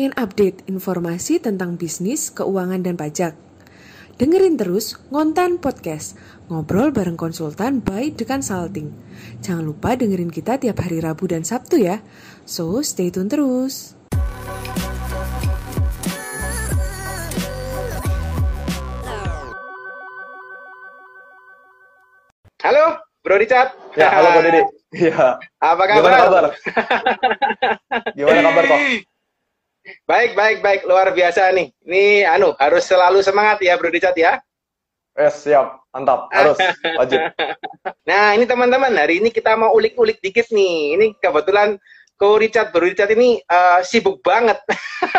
Pengen update informasi tentang bisnis, keuangan, dan pajak? Dengerin terus Ngontan Podcast, ngobrol bareng konsultan by The Consulting. Jangan lupa dengerin kita tiap hari Rabu dan Sabtu ya. So, stay tune terus. Halo, Bro Richard. Ya, halo Bro Didi. Iya. Apa kabar? Gimana kabar? Gimana kabar kok? Baik, baik, baik. Luar biasa nih. Ini anu harus selalu semangat ya Bro Richard ya. Eh, siap. Mantap. Harus. Wajib. Nah, ini teman-teman, hari ini kita mau ulik-ulik dikit nih. Ini kebetulan Ko Richard, Bro Richard ini uh, sibuk banget.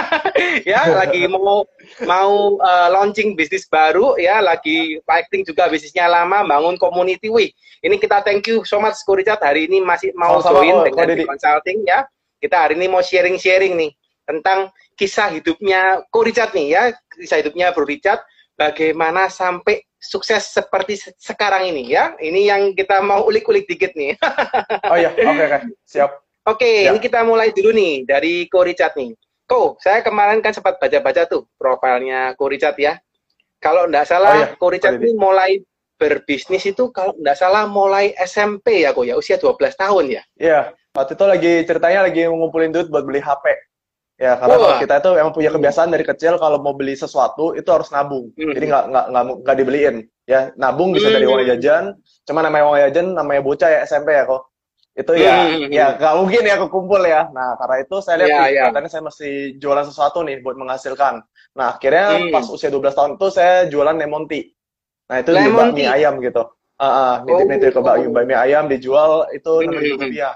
ya, lagi mau mau uh, launching bisnis baru ya, lagi fighting juga bisnisnya lama, bangun community. Wih, ini kita thank you so much Ko Richard hari ini masih mau Sama-sama, join Ko, dengan Didi. consulting ya. Kita hari ini mau sharing-sharing nih tentang kisah hidupnya Ko Richard nih ya, kisah hidupnya Bro Richard bagaimana sampai sukses seperti se- sekarang ini ya. Ini yang kita mau ulik-ulik dikit nih. Oh iya, oke oke. Siap. Oke, Ya. ini kita mulai dulu nih dari Ko Richard nih. Ko, saya kemarin kan sempat baca-baca tuh profilnya Ko Richard ya. Kalau nggak salah, Oh iya, Ko Richard ini mulai berbisnis itu kalau nggak salah mulai SMP ya, Ko ya, usia 12 tahun ya. Iya. Waktu itu lagi ceritanya lagi ngumpulin duit buat beli HP. Ya, karena Wah. kalau kita itu emang punya kebiasaan dari kecil kalau mau beli sesuatu itu harus nabung. Hmm. Jadi nggak nggak nggak dibeliin. Ya, nabung bisa dari Hmm. uang jajan. Cuma namanya uang jajan, namanya bocah ya SMP ya kok. Itu ya, Hmm. ya nggak mungkin ya kekumpul ya. Nah, karena itu saya lihat nih, iya. katanya saya mesti jualan sesuatu nih buat menghasilkan. Nah, akhirnya Hmm. pas usia 12 tahun itu saya jualan lemon tea. Nah, itu Lemon tea? ayam gitu. Ah, ah, nitip-nitip ke Oh. bakmi, bakmi ayam dijual itu Hmm. enam ribu rupiah.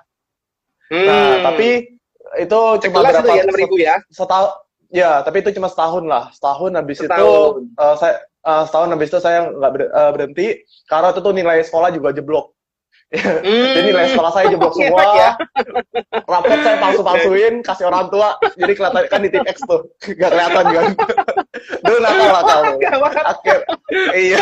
Hmm. Nah, tapi itu cuma sekelas itu berapa ya 6 ribu ya. setahun ya tapi itu cuma setahun lah. Setahun habis Setahun. itu eh, saya eh, setahun habis itu saya nggak ber- eh, berhenti. Karena itu tuh nilai sekolah juga jeblok. Hmm. jadi nilai sekolah saya jeblok Enak semua. ya. rapot saya palsu-palsuin kasih orang tua. Jadi kelihatan kan di tip X tuh nggak kelihatan kan. Dulu nakal nakal akhir iya.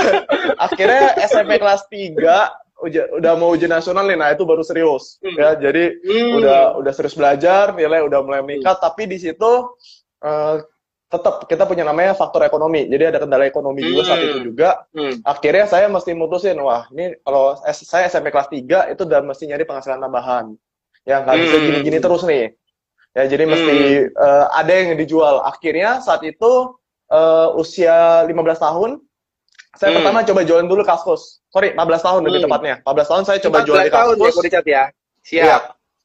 Akhirnya SMP kelas 3 uja- udah mau ujian nasional nih nah itu baru serius Hmm. ya jadi Hmm. udah udah serius belajar nilai udah mulai meningkat tapi di situ eh, tetap kita punya namanya faktor ekonomi jadi ada kendala ekonomi juga saat Hmm. itu juga Hmm. akhirnya saya mesti mutusin wah ini kalau saya SMP kelas 3 itu udah mesti nyari penghasilan tambahan ya nggak bisa Hmm. gini-gini terus nih ya jadi mesti eh, ada yang dijual akhirnya saat itu eh, usia 15 tahun saya Hmm. pertama coba jualan dulu kaskus sorry 15 tahun lebih Hmm. tepatnya 15 tahun saya coba jualan 14 di tahun ya kaskus Ko Richard ya. Siap. Iya.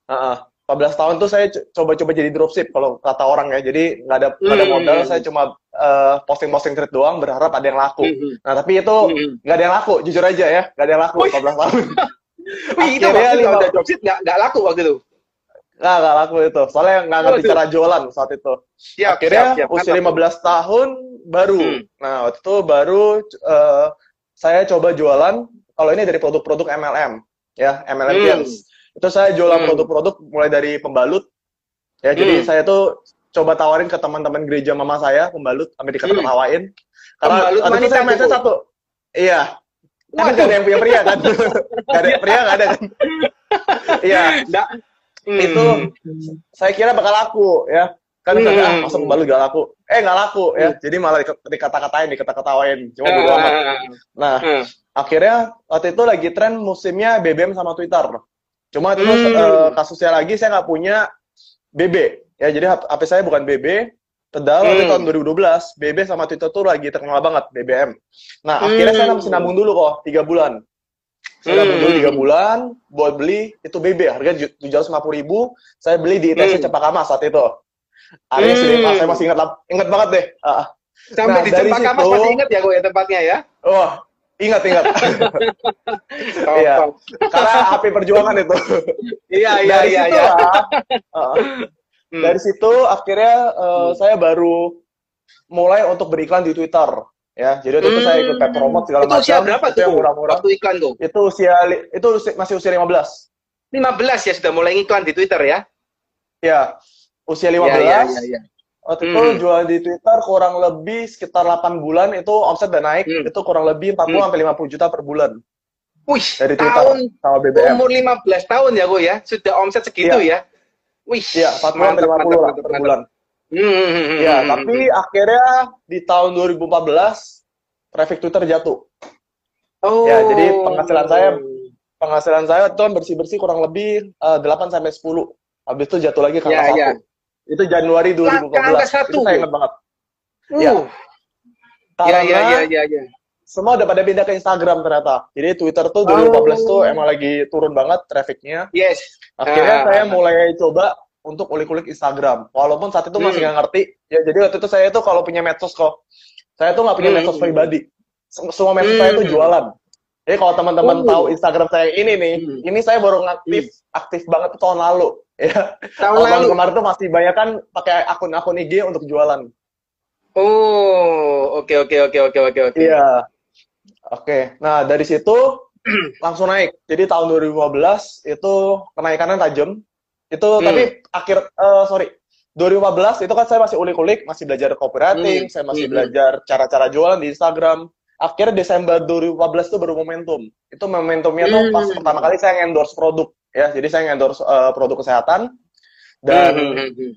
Heeh. 14 tahun tuh saya co- coba-coba jadi dropship kalau kata orang ya. Jadi nggak ada nggak ada Hmm. modal, saya cuma eh, posting-posting thread doang berharap ada yang laku. Hmm. Nah, tapi itu Hmm. nggak ada yang laku, jujur aja ya, nggak ada yang laku Wih. 14 tahun. Wih, itu waktu lima- udah dropship nggak laku waktu itu. Nggak, nggak laku itu. Soalnya nggak ngerti cara jualan saat itu. Siap, Akhirnya siap, siap. usia Mantap. 15 tahun baru. Hmm. Nah, waktu itu baru eh, saya coba jualan kalau ini dari produk-produk MLM ya, MLM Hmm. Games. Itu saya jualan Hmm. produk-produk mulai dari pembalut ya. Jadi Hmm. saya tuh coba tawarin ke teman-teman gereja mama saya pembalut sampai dikata-katawain. Karena Pembalut waktu itu saya tuh. satu. Iya. Tapi Waduh. nggak ada yang punya pria kan? Nggak ada pria nggak ada kan? Iya. Hmm. Itu saya kira bakal laku ya kan Hmm. misalnya ah masa pembalut gak laku eh nggak laku ya jadi malah di- dikata-katain dikata-katawain cuma bodo amat nah Hmm. akhirnya waktu itu lagi tren musimnya BBM sama Twitter cuma itu Hmm. eh, kasusnya lagi saya nggak punya BB ya jadi HP saya bukan BB Tegal waktu Hmm. tahun 2012 BB sama Twitter tuh lagi terkenal banget BBM nah akhirnya saya Hmm. mesti nabung dulu kok tiga bulan saya nabung dulu Hmm. tiga bulan buat beli itu BB harga tujuh ratus lima puluh ribu saya beli di ITC Hmm. Cepakama saat itu Area Hmm. Sudirman, saya masih ingat lah- ingat banget deh Ah, Sampai Nah, di dari Cempaka Mas masih ingat ya kok ya tempatnya ya? wah ingat ingat Iya. karena HP perjuangan itu Iya iya dari iya situ iya. lah, ah, Hmm. dari situ akhirnya eh, Hmm. saya baru mulai untuk beriklan di Twitter ya jadi waktu itu saya ikut paid promote segala Itu macam usia berapa itu tuh? murah-murah Waktu iklan tuh? itu usia itu masih usia 15 15 ya sudah mulai iklan di Twitter ya? ya usia 15 Iya iya iya. iya. Waktu itu Hmm. jual di Twitter kurang lebih sekitar 8 bulan itu omset udah naik Hmm. itu kurang lebih 40 Hmm. sampai 50 juta per bulan Wih, dari Twitter tahun sama BBM. umur 15 tahun ya kok ya? Sudah omset segitu ya? Wih, Iya, 40 sampai 50 lah per bulan. Hmm. Ya, tapi akhirnya di tahun 2014 traffic Twitter jatuh. Oh. Ya, jadi penghasilan saya penghasilan saya itu bersih-bersih kurang lebih uh, 8 sampai 10. Habis itu jatuh lagi ke angka Ya, ya. Itu Januari Ke angka 2014. satu. Itu saya ingat banget. Uh. Ya. Ya, Karena ya, ya, ya, ya. semua udah pada pindah ke Instagram ternyata. Jadi Twitter tuh 2015 tuh emang lagi turun banget trafficnya. Yes. Akhirnya Ah. saya mulai coba untuk ulik-ulik Instagram. Walaupun saat itu masih Hmm. nggak ngerti. Ya jadi waktu itu saya tuh kalau punya medsos kok, saya tuh nggak punya Hmm. medsos pribadi. Sem- Semua medsos Hmm. saya tuh jualan. Jadi kalau teman-teman Oh. tahu Instagram saya ini nih, Hmm. ini saya baru aktif aktif banget tahun lalu. Ya. Tahun lalu. kemarin tuh masih banyak kan pakai akun-akun IG untuk jualan. Oh, oke oke oke oke oke oke. Iya. Oke. Nah, dari situ langsung naik. Jadi tahun 2015 itu kenaikannya tajam. Itu Hmm. tapi akhir eh, sorry 2015 itu kan saya masih ulik-ulik, masih belajar copywriting, Hmm. saya masih Hmm. belajar cara-cara jualan di Instagram. Akhirnya Desember 2015 itu baru momentum. Itu momentumnya tuh Hmm. pas pertama kali saya endorse produk ya. Jadi saya endorse eh, produk kesehatan dan Hmm, hmm, hmm.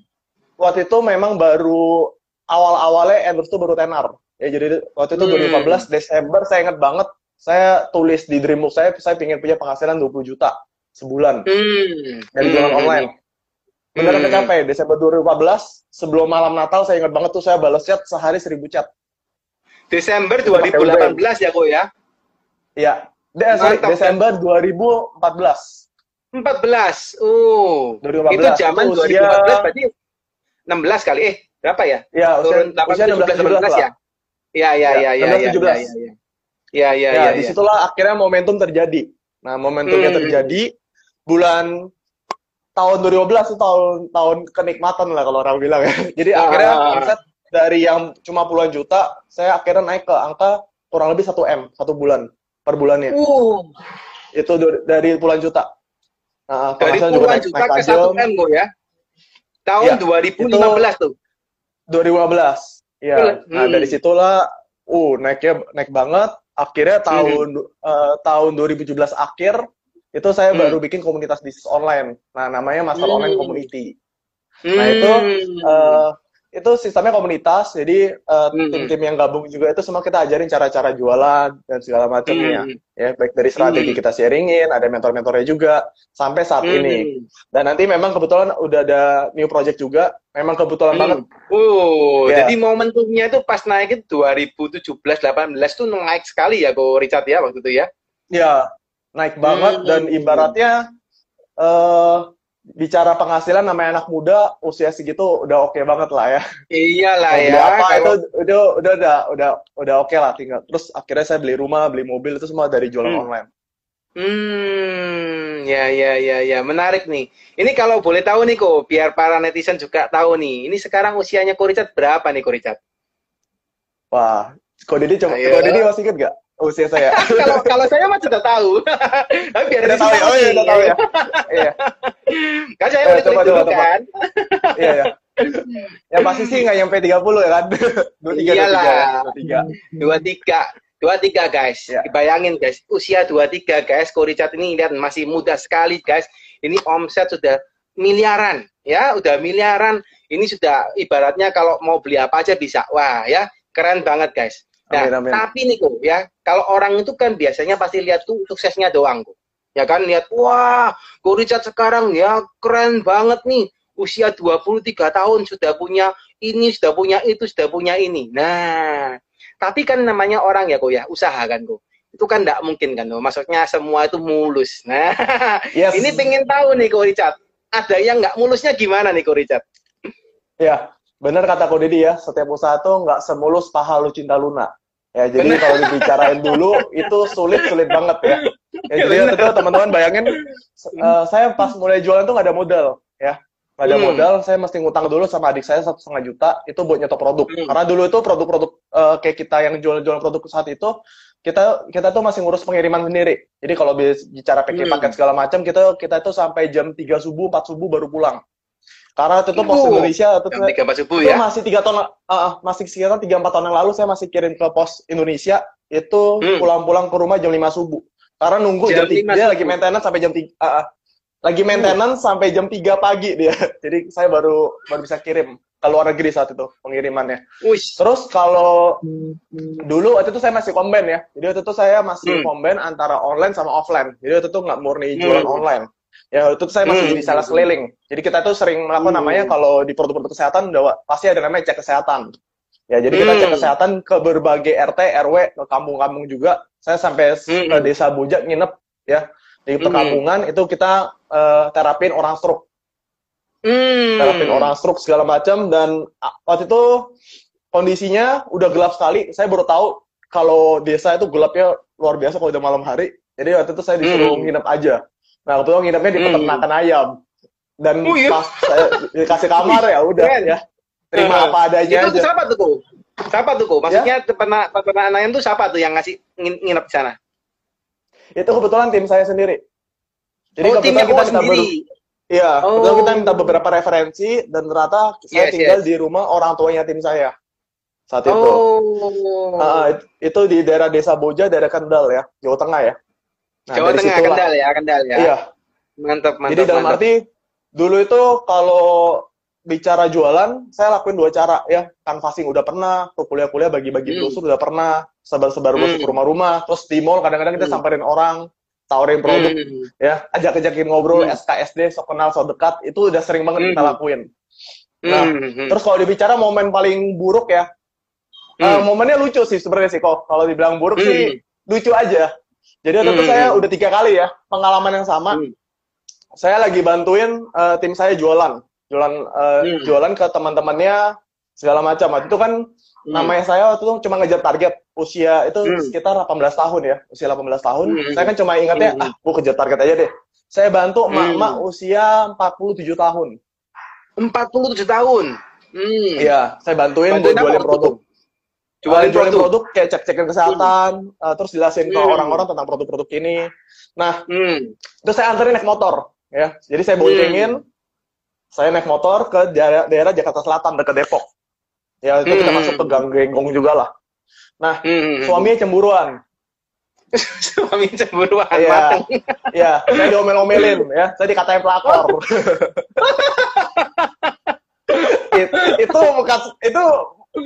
waktu itu memang baru awal-awalnya endorse itu baru tenar. Ya jadi waktu itu Hmm. 2015 Desember saya ingat banget saya tulis di Dreambook saya saya ingin punya penghasilan 20 juta sebulan Hmm. dari Hmm, jualan hmm, online. Beneran Hmm. tercapai Desember 2014 sebelum malam Natal saya ingat banget tuh saya balas chat sehari 1000 chat. Desember Itu pakai 2018 ya kok ya. Iya. De- sorry, Mantap, Desember 2014. 14. Oh. 2015. Itu zaman Itu usia- 2014 berarti 16 kali. Eh, berapa ya? Ya, usia, Turun 8 usia 16 17 17 18 lah. ya. Iya, iya, Ya, iya, iya, 16, iya. 17. Iya, iya. Iya, iya, ya, iya. di situlah akhirnya momentum terjadi. Nah, momentumnya Hmm. terjadi bulan tahun 2012 itu tahun tahun kenikmatan lah kalau orang bilang ya. Jadi Ah. akhirnya omset dari yang cuma puluhan juta, saya akhirnya naik ke angka kurang lebih 1 M satu bulan per bulannya. Uh, Itu dari- puluhan juta. Nah, dari puluhan naik, juta naik ke. 1 M kok ya. Tahun Ya, 2015 tuh. 2015. Iya. Nah, Hmm. dari situlah uh naiknya naik banget. Akhirnya tahun eh, tahun 2017 akhir itu saya Hmm. baru bikin komunitas bisnis online. Nah, namanya Master Hmm. Online Community. Nah, itu Hmm. eh, itu sistemnya komunitas. Jadi eh, Hmm. tim-tim yang gabung juga itu semua kita ajarin cara-cara jualan dan segala macamnya. Hmm. Ya, baik dari strategi Hmm. kita sharingin, ada mentor-mentornya juga sampai saat Hmm. ini. Dan nanti memang kebetulan udah ada new project juga. Memang kebetulan Hmm. banget Oh, Ya. jadi momentumnya itu pas naik itu 2017-18 tuh naik sekali ya kok Richard ya waktu itu ya. Ya, naik banget Hmm. dan ibaratnya eh bicara penghasilan namanya anak muda usia segitu udah oke banget lah ya. Iyalah Mau ya. apa kalau- itu udah udah udah udah udah oke lah tinggal. Terus akhirnya saya beli rumah, beli mobil itu semua dari jualan Hmm. online. Hmm, ya ya ya ya, menarik nih. Ini kalau boleh tahu nih kok, biar para netizen juga tahu nih. Ini sekarang usianya Ko Richard berapa nih Ko Richard? Wah, kok Didi coba, Ayo. kok Didi masih inget gak usia saya? kalau kalau saya mah sudah tahu. Tapi biar udah tahu ya, oh iya udah tahu ya. Iya, Kan saya Eh, udah coba, dulu kan. iya ya. Ya pasti sih nggak nyampe 30 ya kan? 23, Iyalah. 23, 23. dua tiga dua tiga guys Ya. bayangin guys usia dua tiga guys Ko Richard ini lihat masih muda sekali guys ini omset sudah miliaran ya udah miliaran ini sudah ibaratnya kalau mau beli apa aja bisa wah ya keren banget guys nah Amin, amin. tapi nih kok ya kalau orang itu kan biasanya pasti lihat tuh suksesnya doang kok ya kan lihat wah Ko Richard sekarang ya keren banget nih. Usia 23 tahun sudah punya ini sudah punya itu sudah punya ini. Nah tapi kan namanya orang ya kok ya usaha kan kok itu kan tidak mungkin kan kok maksudnya semua itu mulus. Nah Yes. ini pengen tahu nih kok Richard ada yang nggak mulusnya gimana nih kok Richard? Ya, benar kata Ko Didi ya, setiap usaha tuh nggak semulus paha lu cinta Luna. Ya, jadi kalau dibicarain dulu itu sulit-sulit banget ya. Ya, jadi waktu itu teman-teman bayangin, eh, saya pas mulai jualan tuh nggak ada modal ya. Nggak ada Hmm. modal, saya mesti ngutang dulu sama adik saya satu setengah juta itu buat nyetok produk. Hmm. Karena dulu itu produk-produk eh, kayak kita yang jual-jual produk saat itu kita kita tuh masih ngurus pengiriman sendiri. Jadi kalau bicara packing Hmm. paket segala macam kita kita tuh sampai jam 3 subuh, 4 subuh baru pulang. Karena itu pos Oh, Indonesia jam itu tiga empat subuh ya masih tiga tahun ah, ah, masih sekitar tiga empat tahun yang lalu saya masih kirim ke pos Indonesia itu Hmm. pulang-pulang ke rumah jam 5 subuh karena nunggu Jam jam, tiga 5 dia subuh. lagi maintenance sampai jam tiga ah, ah. lagi maintenance sampai jam 3 pagi dia jadi saya baru baru bisa kirim ke luar negeri saat itu pengirimannya. Wish. Terus kalau dulu waktu itu saya masih combine ya. Jadi waktu itu saya masih Hmm. combine antara online sama offline. Jadi waktu itu nggak murni jualan Hmm. online. Ya itu saya masih Hmm. jadi sales keliling. Jadi kita tuh sering melakukan Hmm. namanya kalau di produk-produk kesehatan udah pasti ada namanya cek kesehatan. Ya jadi kita Hmm. cek kesehatan ke berbagai RT, RW, ke kampung-kampung juga. Saya sampai Hmm. ke desa Bujak nginep ya di Hmm. perkampungan itu kita eh, terapin orang stroke Hmm. terapin orang stroke segala macam dan waktu itu kondisinya udah gelap sekali. Saya baru tahu kalau desa itu gelapnya luar biasa kalau udah malam hari. Jadi waktu itu saya disuruh Hmm. nginep aja. Nah, itu nginepnya di Hmm. peternakan ayam. Dan Oh, iya? pas saya dikasih kamar ya udah ya. Terima Eh, apa adanya itu aja. Ya. siapa tuh, Ko? Siapa tuh, Ko? Maksudnya peternak peternak ayam tuh siapa tuh yang ngasih ngin- nginep di sana? Itu kebetulan tim saya sendiri. Jadi oh, timnya kebetulan kita minta sendiri. Iya, Oh. kebetulan kita minta beberapa referensi dan ternyata saya Yes, tinggal yes. di rumah orang tuanya tim saya saat itu. Oh. Ah, it- itu di daerah Desa Boja, daerah Kendal ya, Jawa Tengah ya. Nah, Jawa Tengah, situlah. Kendal ya, Kendal ya. Iya. Mantap, mantap. Jadi dalam mantap. arti dulu itu kalau bicara jualan, saya lakuin dua cara ya. Canvassing udah pernah, tuh kuliah-kuliah bagi-bagi Hmm. brosur udah pernah, sebar-sebar brosur Hmm. ke rumah-rumah, terus di mall kadang-kadang kita Hmm. samperin orang, tawarin produk Hmm. ya, ajak-ajakin ngobrol, Hmm. SKSD, sok kenal, sok dekat, itu udah sering banget kita Hmm. lakuin. Nah, Hmm. Hmm. Terus kalau dibicara momen paling buruk ya, Hmm. eh, momennya lucu sih sebenarnya sih kok. Kalau dibilang buruk Hmm. sih lucu aja. Jadi waktu itu Hmm. saya udah tiga kali ya pengalaman yang sama. Hmm. Saya lagi bantuin eh, tim saya jualan, jualan Hmm. jualan ke teman-temannya segala macam. Waktu itu kan Hmm. namanya saya waktu itu cuma ngejar target usia itu Hmm. sekitar 18 tahun ya, usia 18 tahun. Hmm. Saya kan cuma ingatnya Hmm. ah, gua kejar target aja deh. Saya bantu Hmm. emak-emak usia 47 tahun. 47 tahun. Hmm. Iya, saya bantuin Bantuin buat jualin produk. itu? Jualin Uh, jualin produk. kayak cek-cekin kesehatan, uh, terus jelasin ke Hmm. orang-orang tentang produk-produk ini. Nah, Hmm. terus saya anterin naik motor, ya. Jadi saya boncengin, saya naik motor ke daerah, daerah Jakarta Selatan dekat Depok. Ya itu kita Hmm. masuk ke Gang Genggong juga lah. Nah, Hmm. suaminya cemburuan. suami cemburuan Iya. Ya, saya diomel-omelin, ya. Saya dikatain pelakor. It- itu bukan itu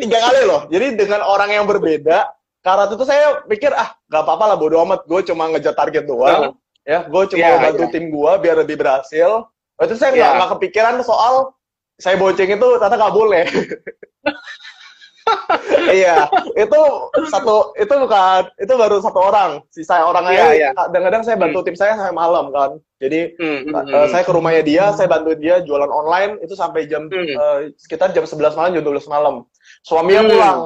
tiga kali loh. Jadi dengan orang yang berbeda, karena itu saya pikir ah gak apa-apa lah bodo amat. Gue cuma ngejar target doang. Ya, gue cuma mau bantu iya. tim gue biar lebih berhasil. Waktu itu saya nggak nggak kepikiran soal saya bonceng itu ternyata nggak boleh. iya, itu satu itu bukan itu baru satu orang. Sisa orang lain iya. kadang-kadang saya bantu tim saya sampai malam kan. Jadi Hmm. Uh, Hmm. saya ke rumahnya dia, saya bantuin dia jualan online itu sampai jam Hmm. uh, sekitar jam 11 malam, jam 12 malam. Suaminya Hmm. pulang.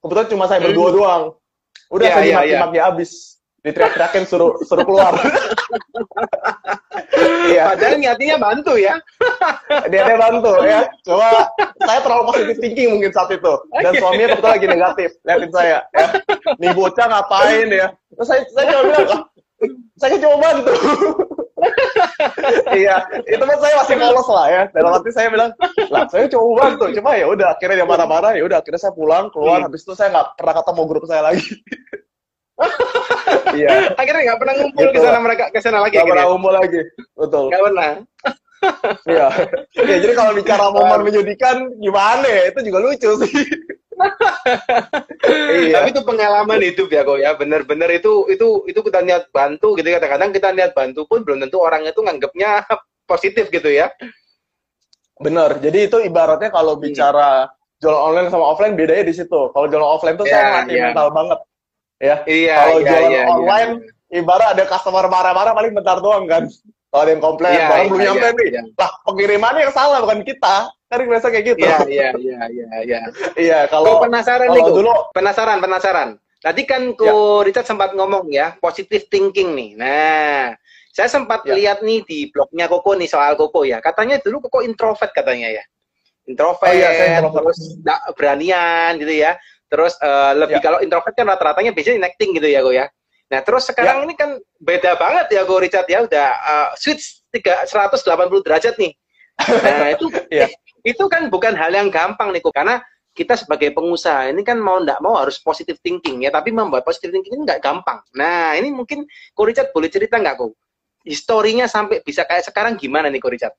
Kebetulan cuma saya Hmm. berdua doang. Udah Iya, saya iya, dimaki-maki habis. Diteriak-teriakin suruh suruh keluar. Iya, Padahal niatnya bantu ya. dia dia bantu ya. Cuma saya terlalu positif thinking mungkin saat itu. Dan suaminya kebetulan lagi negatif, liatin saya. Ya. Nih bocah ngapain ya? Terus saya, saya cuma bilang, "Ah, saya cuma bantu. iya, itu kan saya masih polos lah ya. Dalam arti saya bilang, lah saya cuma bantu. Cuma ya udah, akhirnya dia marah-marah, ya udah akhirnya saya pulang, keluar. Hmm. Habis itu saya nggak pernah ketemu grup saya lagi. iya, Akhirnya nggak pernah ngumpul Gitu ke sana mereka ke sana lagi. nggak gitu pernah ngumpul lagi. Betul. Nggak pernah. Iya. ya, jadi kalau bicara momen menyedihkan, gimana ya? Itu juga lucu sih. Iya. Tapi itu pengalaman hidup ya kok ya. Bener-bener itu itu itu kita niat bantu gitu. Kadang-kadang kita niat bantu pun belum tentu orang itu nganggapnya positif gitu ya. Bener. Jadi itu ibaratnya kalau Hmm. bicara jualan online sama offline bedanya di situ. Kalau jualan offline tuh Iya, saya ngelatih iya. mental banget. Ya. Iya. Kalau iya, jualan iya, online, ibarat ada customer marah-marah paling bentar doang kan. Kalau ada yang komplain, Iya, barang iya, belum iya, nyampe nih. iya. Lah, pengirimannya yang salah bukan kita. Kan biasa kayak gitu. Iya, iya, iya, iya, iya. Iya, Kalau penasaran nih, dulu penasaran, penasaran. Tadi kan Ko Ya. Richard sempat ngomong ya, positive thinking nih. Nah, saya sempat Ya. lihat nih di blognya Koko nih soal Koko ya. Katanya dulu Koko introvert katanya ya. Introvert, Oh iya, saya introvert. terus nggak beranian gitu ya. Terus eh, lebih Ya. kalau introvert kan rata-ratanya biasanya acting gitu ya, Ko ya. Nah, terus sekarang ini kan beda banget ya Ko Richard ya, udah eh, switch 3 180 derajat nih. Nah, itu Iya. itu kan bukan hal yang gampang nih. Karena kita sebagai pengusaha ini kan mau nggak mau harus positive thinking ya, tapi membuat positive thinking ini nggak gampang. Nah, ini mungkin Ko Richard boleh cerita nggak, Ko? Historinya sampai bisa kayak sekarang gimana nih, Ko Richard?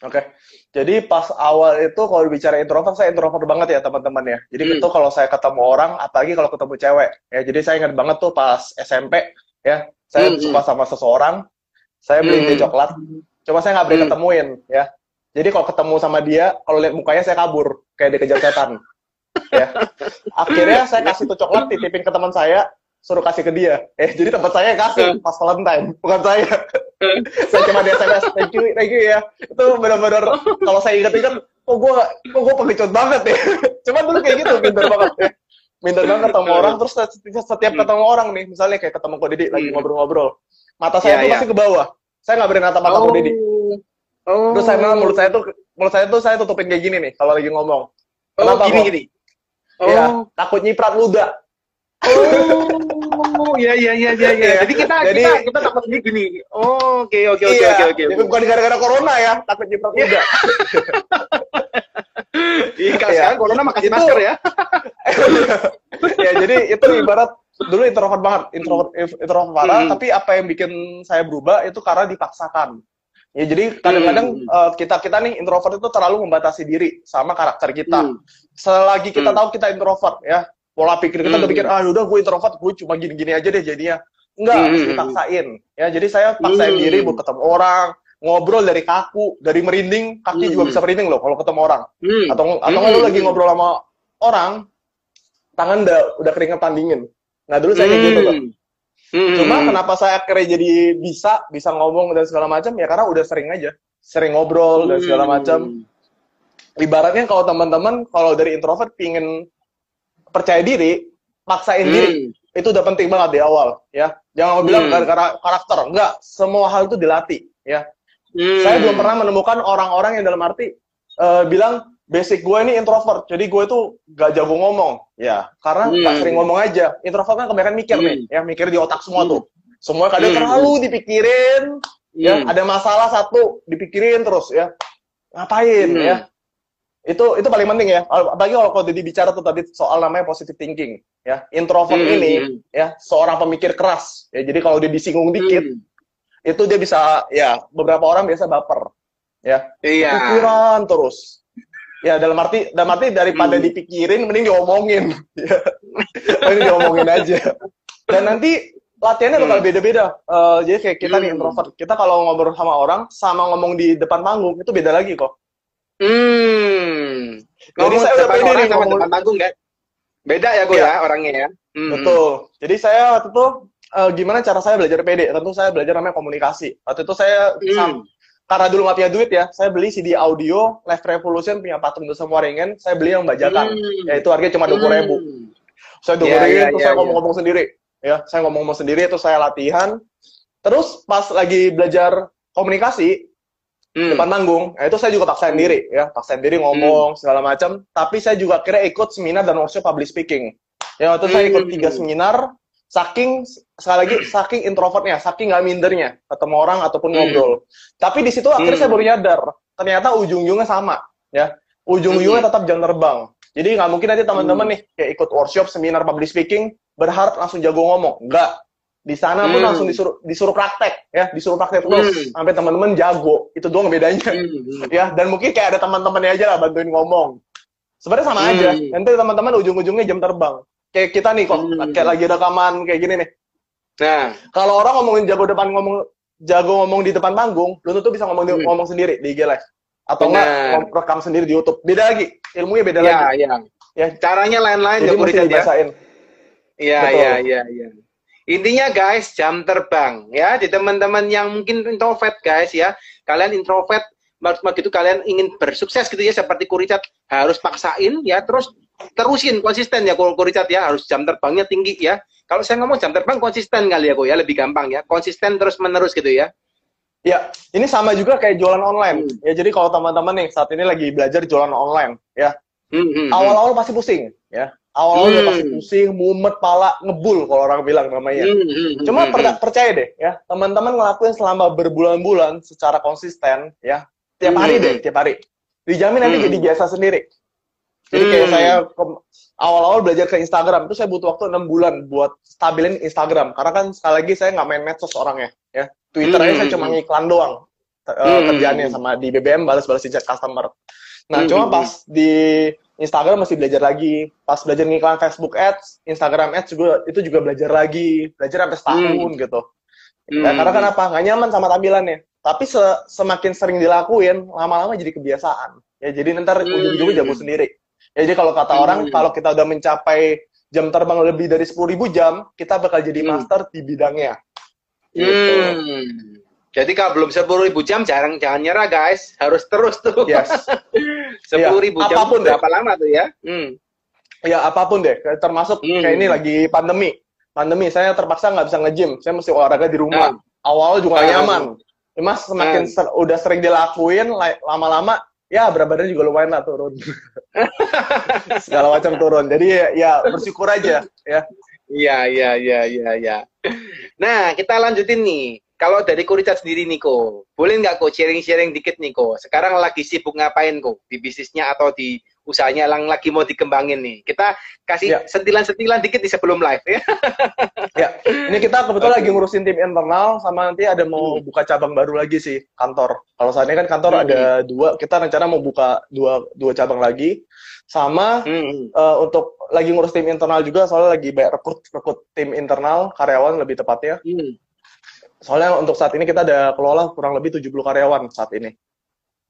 Oke. Jadi pas awal itu kalau bicara introvert, saya introvert banget ya teman-teman ya. Jadi Hmm. itu kalau saya ketemu orang, apalagi kalau ketemu cewek, ya. Jadi saya ingat banget tuh pas SMP, ya. Saya Hmm, suka sama seseorang, saya beliin dia Hmm. coklat. Cuma saya nggak berani Hmm. ketemuin, ya. Jadi kalau ketemu sama dia, kalau lihat mukanya saya kabur, kayak dikejar setan. ya. Akhirnya saya kasih tuh coklat, titipin ke teman saya, suruh kasih ke dia. Eh, jadi tempat saya kasih pas Valentine, bukan saya. saya cuma di SMS, thank you, thank you ya. Itu benar-benar kalau saya ingat-ingat, kok gue kok gue pengecut banget ya. Cuma dulu kayak gitu, pintar banget ya. Pintar banget ketemu orang, terus setiap, setiap ketemu orang nih, misalnya kayak ketemu Ko Didi lagi Hmm. ngobrol-ngobrol, mata saya Ya, tuh ya. pasti ke bawah. Saya nggak berani natap mata Ko Didi. Oh. Terus saya memang mulut saya tuh mulut saya tuh saya tutupin kayak gini nih kalau lagi ngomong. Oh, Kenapa gini kok? gini. Iya, Oh. takut nyiprat luda. Oh, iya iya iya iya. iya. Iya. Jadi kita Jadi- kita kita takut gini gini. Oh, oke oke oke iya, oke oke. Jadi bukan gara-gara corona ya, takut nyiprat luda. Iya, sekarang corona makasih masker ya. ya jadi itu ibarat dulu introvert banget, introvert introvert parah, Hmm. tapi apa yang bikin saya berubah itu karena dipaksakan. Ya jadi kadang-kadang Hmm. eh, kita kita nih introvert itu terlalu membatasi diri sama karakter kita. Hmm. Selagi kita Hmm. tahu kita introvert ya, pola pikir kita Hmm. udah pikir ah udah gue introvert, gue cuma gini-gini aja deh jadinya. Enggak, Hmm. harus dipaksain. Ya jadi saya paksain Hmm. diri buat ketemu orang, ngobrol dari kaku, dari merinding, kaki juga Hmm. bisa merinding loh kalau ketemu orang Hmm. atau atau lu lagi ngobrol sama orang tangan udah udah keringetan dingin nah dulu saya kayak gitu tuh Hmm. cuma kenapa saya akhirnya jadi bisa bisa ngomong dan segala macam ya karena udah sering aja sering ngobrol dan segala Hmm. macam ibaratnya kalau teman-teman kalau dari introvert pingin percaya diri paksain Hmm. diri itu udah penting banget di awal ya jangan bilang Hmm. gara-gara karakter enggak semua hal itu dilatih ya Hmm. saya belum pernah menemukan orang-orang yang dalam arti eh, bilang basic gue ini introvert, jadi gue itu gak jago ngomong, ya karena Hmm. sering ngomong aja. Introvert kan kebanyakan mikir Hmm. nih, ya mikir di otak semua Hmm. tuh. Semua kadang Hmm. terlalu dipikirin, ya Hmm. ada masalah satu dipikirin terus ya ngapain Hmm. ya itu itu paling penting ya apalagi kalau kalau Didi bicara tuh tadi soal namanya positive thinking ya introvert Hmm. ini Hmm. ya seorang pemikir keras ya jadi kalau dia disinggung dikit Hmm. itu dia bisa ya beberapa orang biasa baper ya Iya. pikiran terus ya dalam arti dalam arti daripada Hmm. dipikirin mending diomongin ya mending diomongin aja dan nanti latihannya bakal Hmm. beda-beda Eh, jadi kayak kita nih Hmm. introvert kita kalau ngobrol sama orang sama ngomong di depan panggung itu beda lagi kok Hmm. Jadi Ngomong saya udah pede nih ngomong- depan panggung ya. Beda ya gue Iya. ya orangnya ya. Hmm. betul jadi saya waktu itu eh, gimana cara saya belajar pede tentu saya belajar namanya komunikasi waktu itu saya Hmm. sam- karena dulu nggak punya duit ya saya beli CD audio Live Revolution punya patung dosa waringin saya beli yang bajakan Hmm. yaitu harganya cuma dua ribu Hmm. saya Iya, dengerin iya, terus iya, saya iya. ngomong-ngomong sendiri ya saya ngomong-ngomong sendiri terus saya latihan terus pas lagi belajar komunikasi Hmm. depan manggung nah itu saya juga paksain Hmm. diri ya paksain diri ngomong segala macam tapi saya juga kira ikut seminar dan workshop public speaking ya waktu itu saya ikut Hmm. tiga seminar saking sekali lagi saking introvertnya saking nggak mindernya ketemu orang ataupun Hmm. ngobrol tapi di situ akhirnya Hmm. saya baru nyadar ternyata ujung-ujungnya sama ya ujung-ujungnya Hmm. tetap jam terbang jadi nggak mungkin nanti teman-teman nih kayak ikut workshop seminar public speaking berharap langsung jago ngomong enggak di sana pun Hmm. langsung disuruh disuruh praktek ya disuruh praktek terus Hmm. sampai teman-teman jago itu doang bedanya Hmm. ya dan mungkin kayak ada teman-temannya aja lah bantuin ngomong sebenarnya sama Hmm. aja nanti teman-teman ujung-ujungnya jam terbang kayak kita nih kok Hmm. kayak lagi rekaman kayak gini nih Nah, kalau orang ngomongin jago depan ngomong jago ngomong di depan panggung belum tentu bisa ngomong di- Hmm. ngomong sendiri di IG live atau Benar. enggak rekam sendiri di YouTube beda lagi ilmunya beda ya, lagi ya. ya Caranya lain-lain jadi mesti ya. dibahasain Iya, iya, iya, iya. Intinya guys, jam terbang ya. Di teman-teman yang mungkin introvert guys ya. Kalian introvert maksud begitu kalian ingin bersukses gitu ya seperti Kuricat harus paksain ya terus terusin konsisten ya kalau Kuricat ya harus jam terbangnya tinggi ya. Kalau saya ngomong jam terbang konsisten kali ya kok ya lebih gampang ya. Konsisten terus menerus gitu ya. Ya, ini sama juga kayak jualan online. Hmm. Ya, jadi kalau teman-teman nih saat ini lagi belajar jualan online, ya, Hmm, hmm, hmm. awal-awal pasti pusing, ya. Awal-awal udah Hmm. pasti pusing, mumet, pala, ngebul kalau orang bilang namanya. Hmm, hmm, hmm, Cuma hmm, per- percaya deh, ya, teman-teman ngelakuin selama berbulan-bulan secara konsisten, ya, tiap hari Hmm. deh, tiap hari. Dijamin nanti Hmm. jadi biasa sendiri. Jadi kayak Hmm. saya awal-awal belajar ke Instagram, itu saya butuh waktu enam bulan buat stabilin Instagram. Karena kan sekali lagi saya nggak main medsos orangnya, ya. Twitter aja Hmm. saya cuma ngiklan doang. uh, kerjaannya sama di BBM balas-balas chat customer. Nah, Hmm, cuma hmm, pas di Instagram masih belajar lagi. Pas belajar ngiklan Facebook Ads, Instagram Ads juga itu juga belajar lagi, belajar sampai setahun gitu. Ya, Hmm. karena kenapa? Nggak nyaman sama tampilannya. Tapi se- semakin sering dilakuin, lama-lama jadi kebiasaan. Ya, jadi nanti Hmm. ujung-ujungnya jago sendiri. Ya, jadi kalau kata Hmm. orang, kalau kita udah mencapai jam terbang lebih dari 10.000 jam, kita bakal jadi Hmm. master di bidangnya. Gitu. Hmm. Jadi kalau belum sepuluh ribu jam jarang jangan nyerah guys, harus terus tuh. Yes. Sepuluh ribu jam apa pun itu deh. berapa lama tuh ya? Hmm. Ya, apa pun deh. Termasuk Hmm. kayak ini lagi pandemi. Pandemi, saya terpaksa nggak bisa nge-gym. Saya mesti olahraga di rumah. Awal juga nggak Ah. nyaman. Cuma semakin Ah. ser- udah sering dilakuin, la- lama-lama, ya berat badan juga lumayan lah turun. Segala macam turun. Jadi ya, ya bersyukur aja. ya. Iya, iya, iya, iya, iya. Nah, kita lanjutin nih. Kalau dari Kuricat sendiri nih, Ko, boleh nggak kok sharing-sharing dikit nih, Ko? Sekarang lagi sibuk ngapain, Ko? Di bisnisnya atau di usahanya yang lagi mau dikembangin nih? Kita kasih Ya. sentilan-sentilan dikit di sebelum live ya. ya. Ini kita kebetulan lagi ngurusin tim internal, sama nanti ada mau Hmm. buka cabang baru lagi sih, kantor. Kalau saat ini kan kantor Hmm. ada dua, kita rencana mau buka dua, dua cabang lagi. Sama Hmm. eh, untuk lagi ngurus tim internal juga soalnya lagi banyak rekrut rekrut tim internal karyawan lebih tepatnya Hmm. soalnya untuk saat ini kita ada kelola kurang lebih 70 karyawan saat ini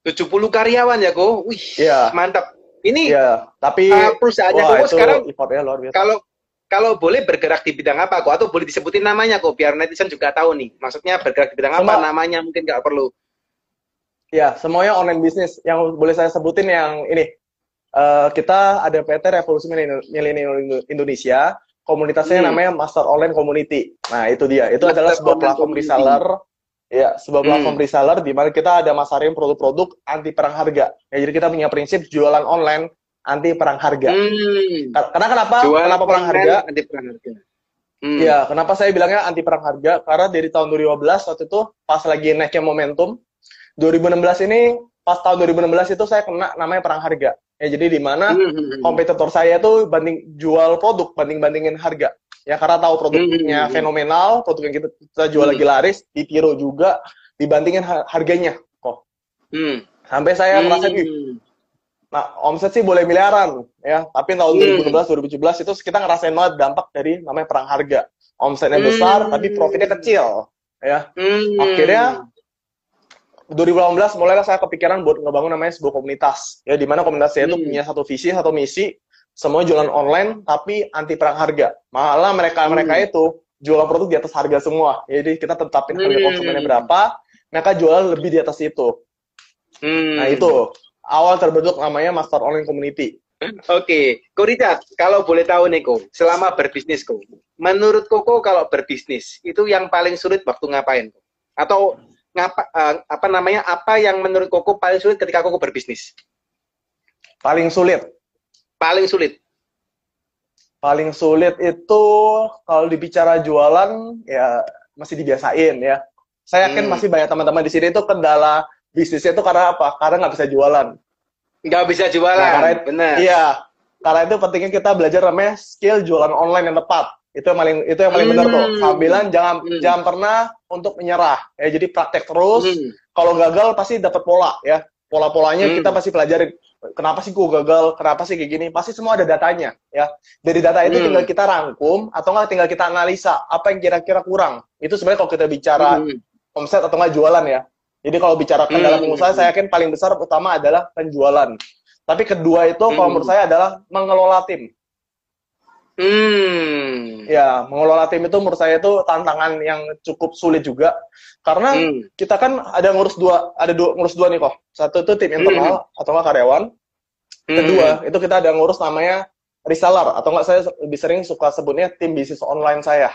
70 karyawan ya, Ko? Wih, Iya. mantap. Ini Iya tapi uh, perusahaannya wah itu sekarang luar biasa. kalau kalau boleh bergerak di bidang apa kok atau boleh disebutin namanya kok biar netizen juga tahu nih. Maksudnya bergerak di bidang apa Sama- namanya mungkin nggak perlu. Ya semuanya online bisnis yang boleh saya sebutin yang ini. Eh, kita ada PT Revolusi Milenial Indonesia. Komunitasnya Hmm. namanya Master Online Community. Nah itu dia. Itu Master adalah sebuah platform Community. reseller ya sebuah Hmm. platform reseller di mana kita ada masarin produk-produk anti perang harga ya jadi kita punya prinsip jualan online anti perang harga Hmm. Kar- Karena kenapa? Jual kenapa perang harga? anti perang harga. Hmm. Iya, kenapa saya bilangnya anti perang harga? Karena dari tahun 2015 waktu itu pas lagi naiknya momentum, 2016 ini pas tahun 2016 itu saya kena namanya perang harga. Ya jadi di mana Hmm, hmm, hmm. kompetitor saya itu banding jual produk banding bandingin harga. Ya karena tahu produknya Hmm. fenomenal, produk yang kita, kita jual Hmm. lagi laris, ditiru juga, dibandingin ha- harganya kok. Hmm. Sampai saya Hmm. "Ih, Nah, omset sih boleh miliaran, ya. Tapi tahun Hmm. 2016, 2017 itu kita ngerasain banget dampak dari namanya perang harga. Omsetnya Hmm. besar, tapi profitnya kecil, ya. Hmm. Akhirnya 2018 mulailah saya kepikiran buat ngebangun namanya sebuah komunitas, ya. Di mana komunitas saya itu Hmm. punya satu visi, satu misi, semua jualan online tapi anti perang harga. Malah mereka mereka Hmm. itu jualan produk di atas harga semua. Jadi kita tetapin harga Hmm. konsumennya berapa, mereka jual lebih di atas itu. Hmm. Nah itu awal terbentuk namanya Master Online Community. Oke, Ko Richard, kalau boleh tahu nih Ko, selama berbisnis Ko, menurut Koko kalau berbisnis itu yang paling sulit waktu ngapain? Ko? Atau ngapa eh, apa namanya? Apa yang menurut Koko paling sulit ketika Koko berbisnis? Paling sulit, Paling sulit. paling sulit itu kalau dibicara jualan ya masih dibiasain ya. Saya yakin Hmm. masih banyak teman-teman di sini itu kendala bisnisnya itu karena apa? Karena nggak bisa jualan. Nggak bisa jualan, Nah, karena- benar. Iya, karena itu pentingnya kita belajar namanya skill jualan online yang tepat. Itu yang paling itu yang paling benar tuh. Hmm. Sambilan jangan Hmm. jangan pernah untuk menyerah. Ya jadi praktek terus. Hmm. Kalau gagal pasti dapat pola ya. Pola-polanya Hmm. kita pasti pelajarin. Kenapa sih gue gagal? Kenapa sih kayak gini? Pasti semua ada datanya ya. Dari data itu Hmm. tinggal kita rangkum atau nggak tinggal kita analisa apa yang kira-kira kurang. Itu sebenarnya kalau kita bicara Hmm. omset atau nggak jualan ya. Jadi kalau bicara kendala Hmm. pengusaha, saya yakin paling besar utama adalah penjualan. Tapi kedua itu kalau Hmm. menurut saya adalah mengelola tim. Hmm. Ya, mengelola tim itu menurut saya itu tantangan yang cukup sulit juga. Karena Hmm. kita kan ada ngurus dua, ada dua ngurus dua nih kok. Satu itu tim internal atau nggak karyawan. Hmm. Kedua itu kita ada ngurus namanya reseller atau nggak saya lebih sering suka sebutnya tim bisnis online saya.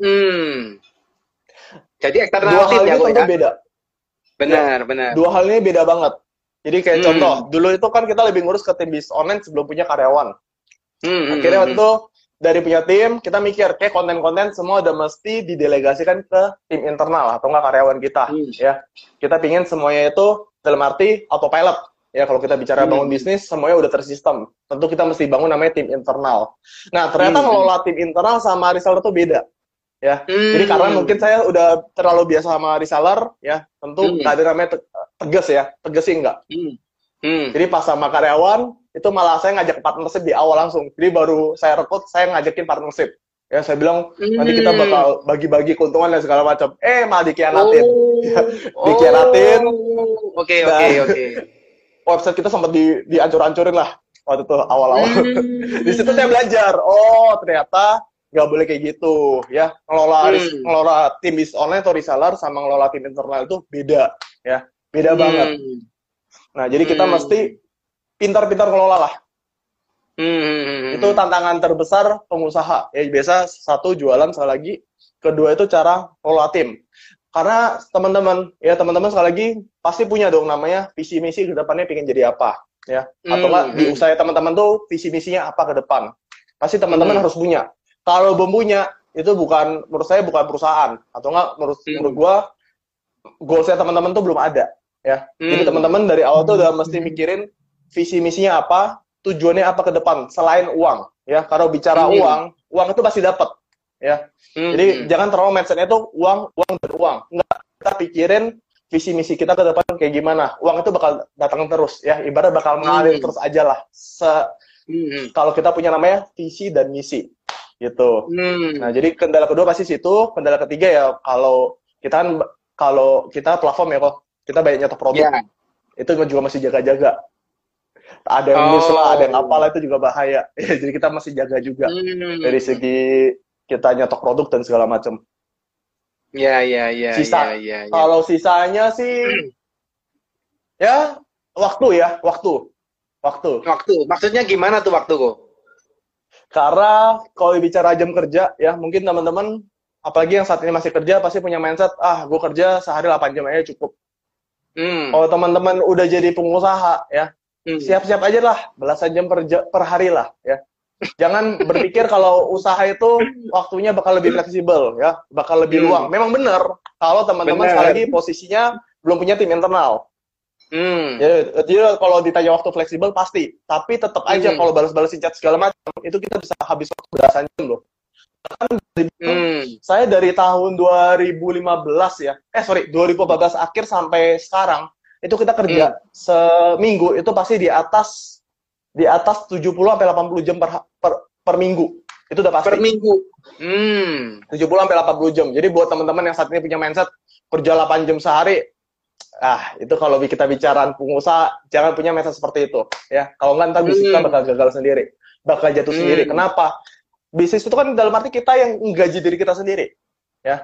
Hmm. Jadi eksternal Dua tim hal ya, ini Ko, tentu ya? beda. Benar, benar. Dua hal ini beda banget. Jadi kayak Hmm. contoh, dulu itu kan kita lebih ngurus ke tim bisnis online sebelum punya karyawan. Hmm, Akhirnya hmm, waktu itu dari punya tim, kita mikir kayak konten-konten semua udah mesti didelegasikan ke tim internal atau nggak karyawan kita. Hmm. Ya, kita pingin semuanya itu dalam arti autopilot. Ya, kalau kita bicara Hmm. bangun bisnis, semuanya udah tersistem. Tentu kita mesti bangun namanya tim internal. Nah, ternyata Hmm. ngelola tim internal sama reseller itu beda. ya. Hmm. Jadi karena mungkin saya udah terlalu biasa sama reseller, ya, tentu Hmm. nggak ada namanya te- tegas ya, tegas sih enggak. Hmm. Hmm. Jadi pas sama karyawan, itu malah saya ngajak partnership di awal langsung. Jadi baru saya rekrut, saya ngajakin partnership. Ya, saya bilang, nanti kita Hmm. bakal bagi-bagi keuntungan dan segala macam. Eh, malah dikhianatin. Oh. Dikhianatin. Oh. Oke, oke, oke. Website kita sempat di, dihancur-hancurin lah waktu itu awal-awal. Hmm. di situ saya belajar, oh ternyata nggak boleh kayak gitu ya ngelola Hmm. ngelola tim bisnis online atau reseller sama ngelola tim internal itu beda ya beda banget Hmm. nah jadi kita Hmm. mesti pintar-pintar ngelola lah Hmm. itu tantangan terbesar pengusaha ya biasa satu jualan sekali lagi kedua itu cara ngelola tim karena teman-teman ya teman-teman sekali lagi pasti punya dong namanya visi misi ke depannya pengen jadi apa ya atau Hmm. di usaha teman-teman tuh visi misinya apa ke depan pasti teman-teman Hmm. harus punya kalau belum punya itu bukan menurut saya bukan perusahaan atau nggak menurut Hmm. menurut gua goalsnya teman-teman tuh belum ada ya jadi Hmm. teman-teman dari awal tuh udah mesti mikirin visi misinya apa tujuannya apa ke depan selain uang ya kalau bicara Hmm. uang uang itu pasti dapat ya Hmm. jadi jangan terlalu mindsetnya tuh uang uang dan uang enggak kita pikirin visi misi kita ke depan kayak gimana uang itu bakal datang terus ya ibarat bakal mengalir Hmm. terus aja lah Se- Hmm. kalau kita punya namanya visi dan misi gitu Hmm. Nah, jadi kendala kedua pasti situ. Kendala ketiga ya kalau kita kan kalau kita platform ya kok kita banyak nyetok produk. Ya. Itu juga masih jaga-jaga. Ada yang Oh. lah, ada yang apalah itu juga bahaya. jadi kita masih jaga juga Hmm. dari segi kita nyetok produk dan segala macam. Ya, ya, ya, Sisa. ya, ya, ya. Kalau sisanya sih ya waktu ya, waktu. Waktu. Waktu, maksudnya gimana tuh waktu kok? Karena kalau bicara jam kerja ya mungkin teman-teman apalagi yang saat ini masih kerja pasti punya mindset ah gue kerja sehari 8 jam aja cukup. Hmm. Kalau teman-teman udah jadi pengusaha ya, Hmm. Siap-siap aja lah belasan jam per, per hari lah ya. Jangan berpikir kalau usaha itu waktunya bakal lebih fleksibel ya, bakal lebih Hmm. luang. Memang benar kalau teman-teman sekali lagi posisinya belum punya tim internal. Hmm. Jadi, jadi kalau ditanya waktu fleksibel pasti, tapi tetap aja Hmm. kalau balas-balasin chat segala macam itu kita bisa habis waktu belasan jam loh. Dari- Hmm. saya dari tahun 2015 ya, eh sorry 2014 akhir sampai sekarang itu kita kerja Hmm. seminggu itu pasti di atas di atas 70 sampai 80 jam per, per per minggu. Itu udah pasti. Per minggu. Hmm. 70 sampai 80 jam. Jadi buat teman-teman yang saat ini punya mindset kerja 8 jam sehari, ah itu kalau kita bicara pengusaha jangan punya mindset seperti itu ya. Kalau nggak ntar bisnis kita Hmm. bakal gagal sendiri, bakal jatuh Hmm. sendiri. Kenapa? Bisnis itu kan dalam arti kita yang gaji diri kita sendiri.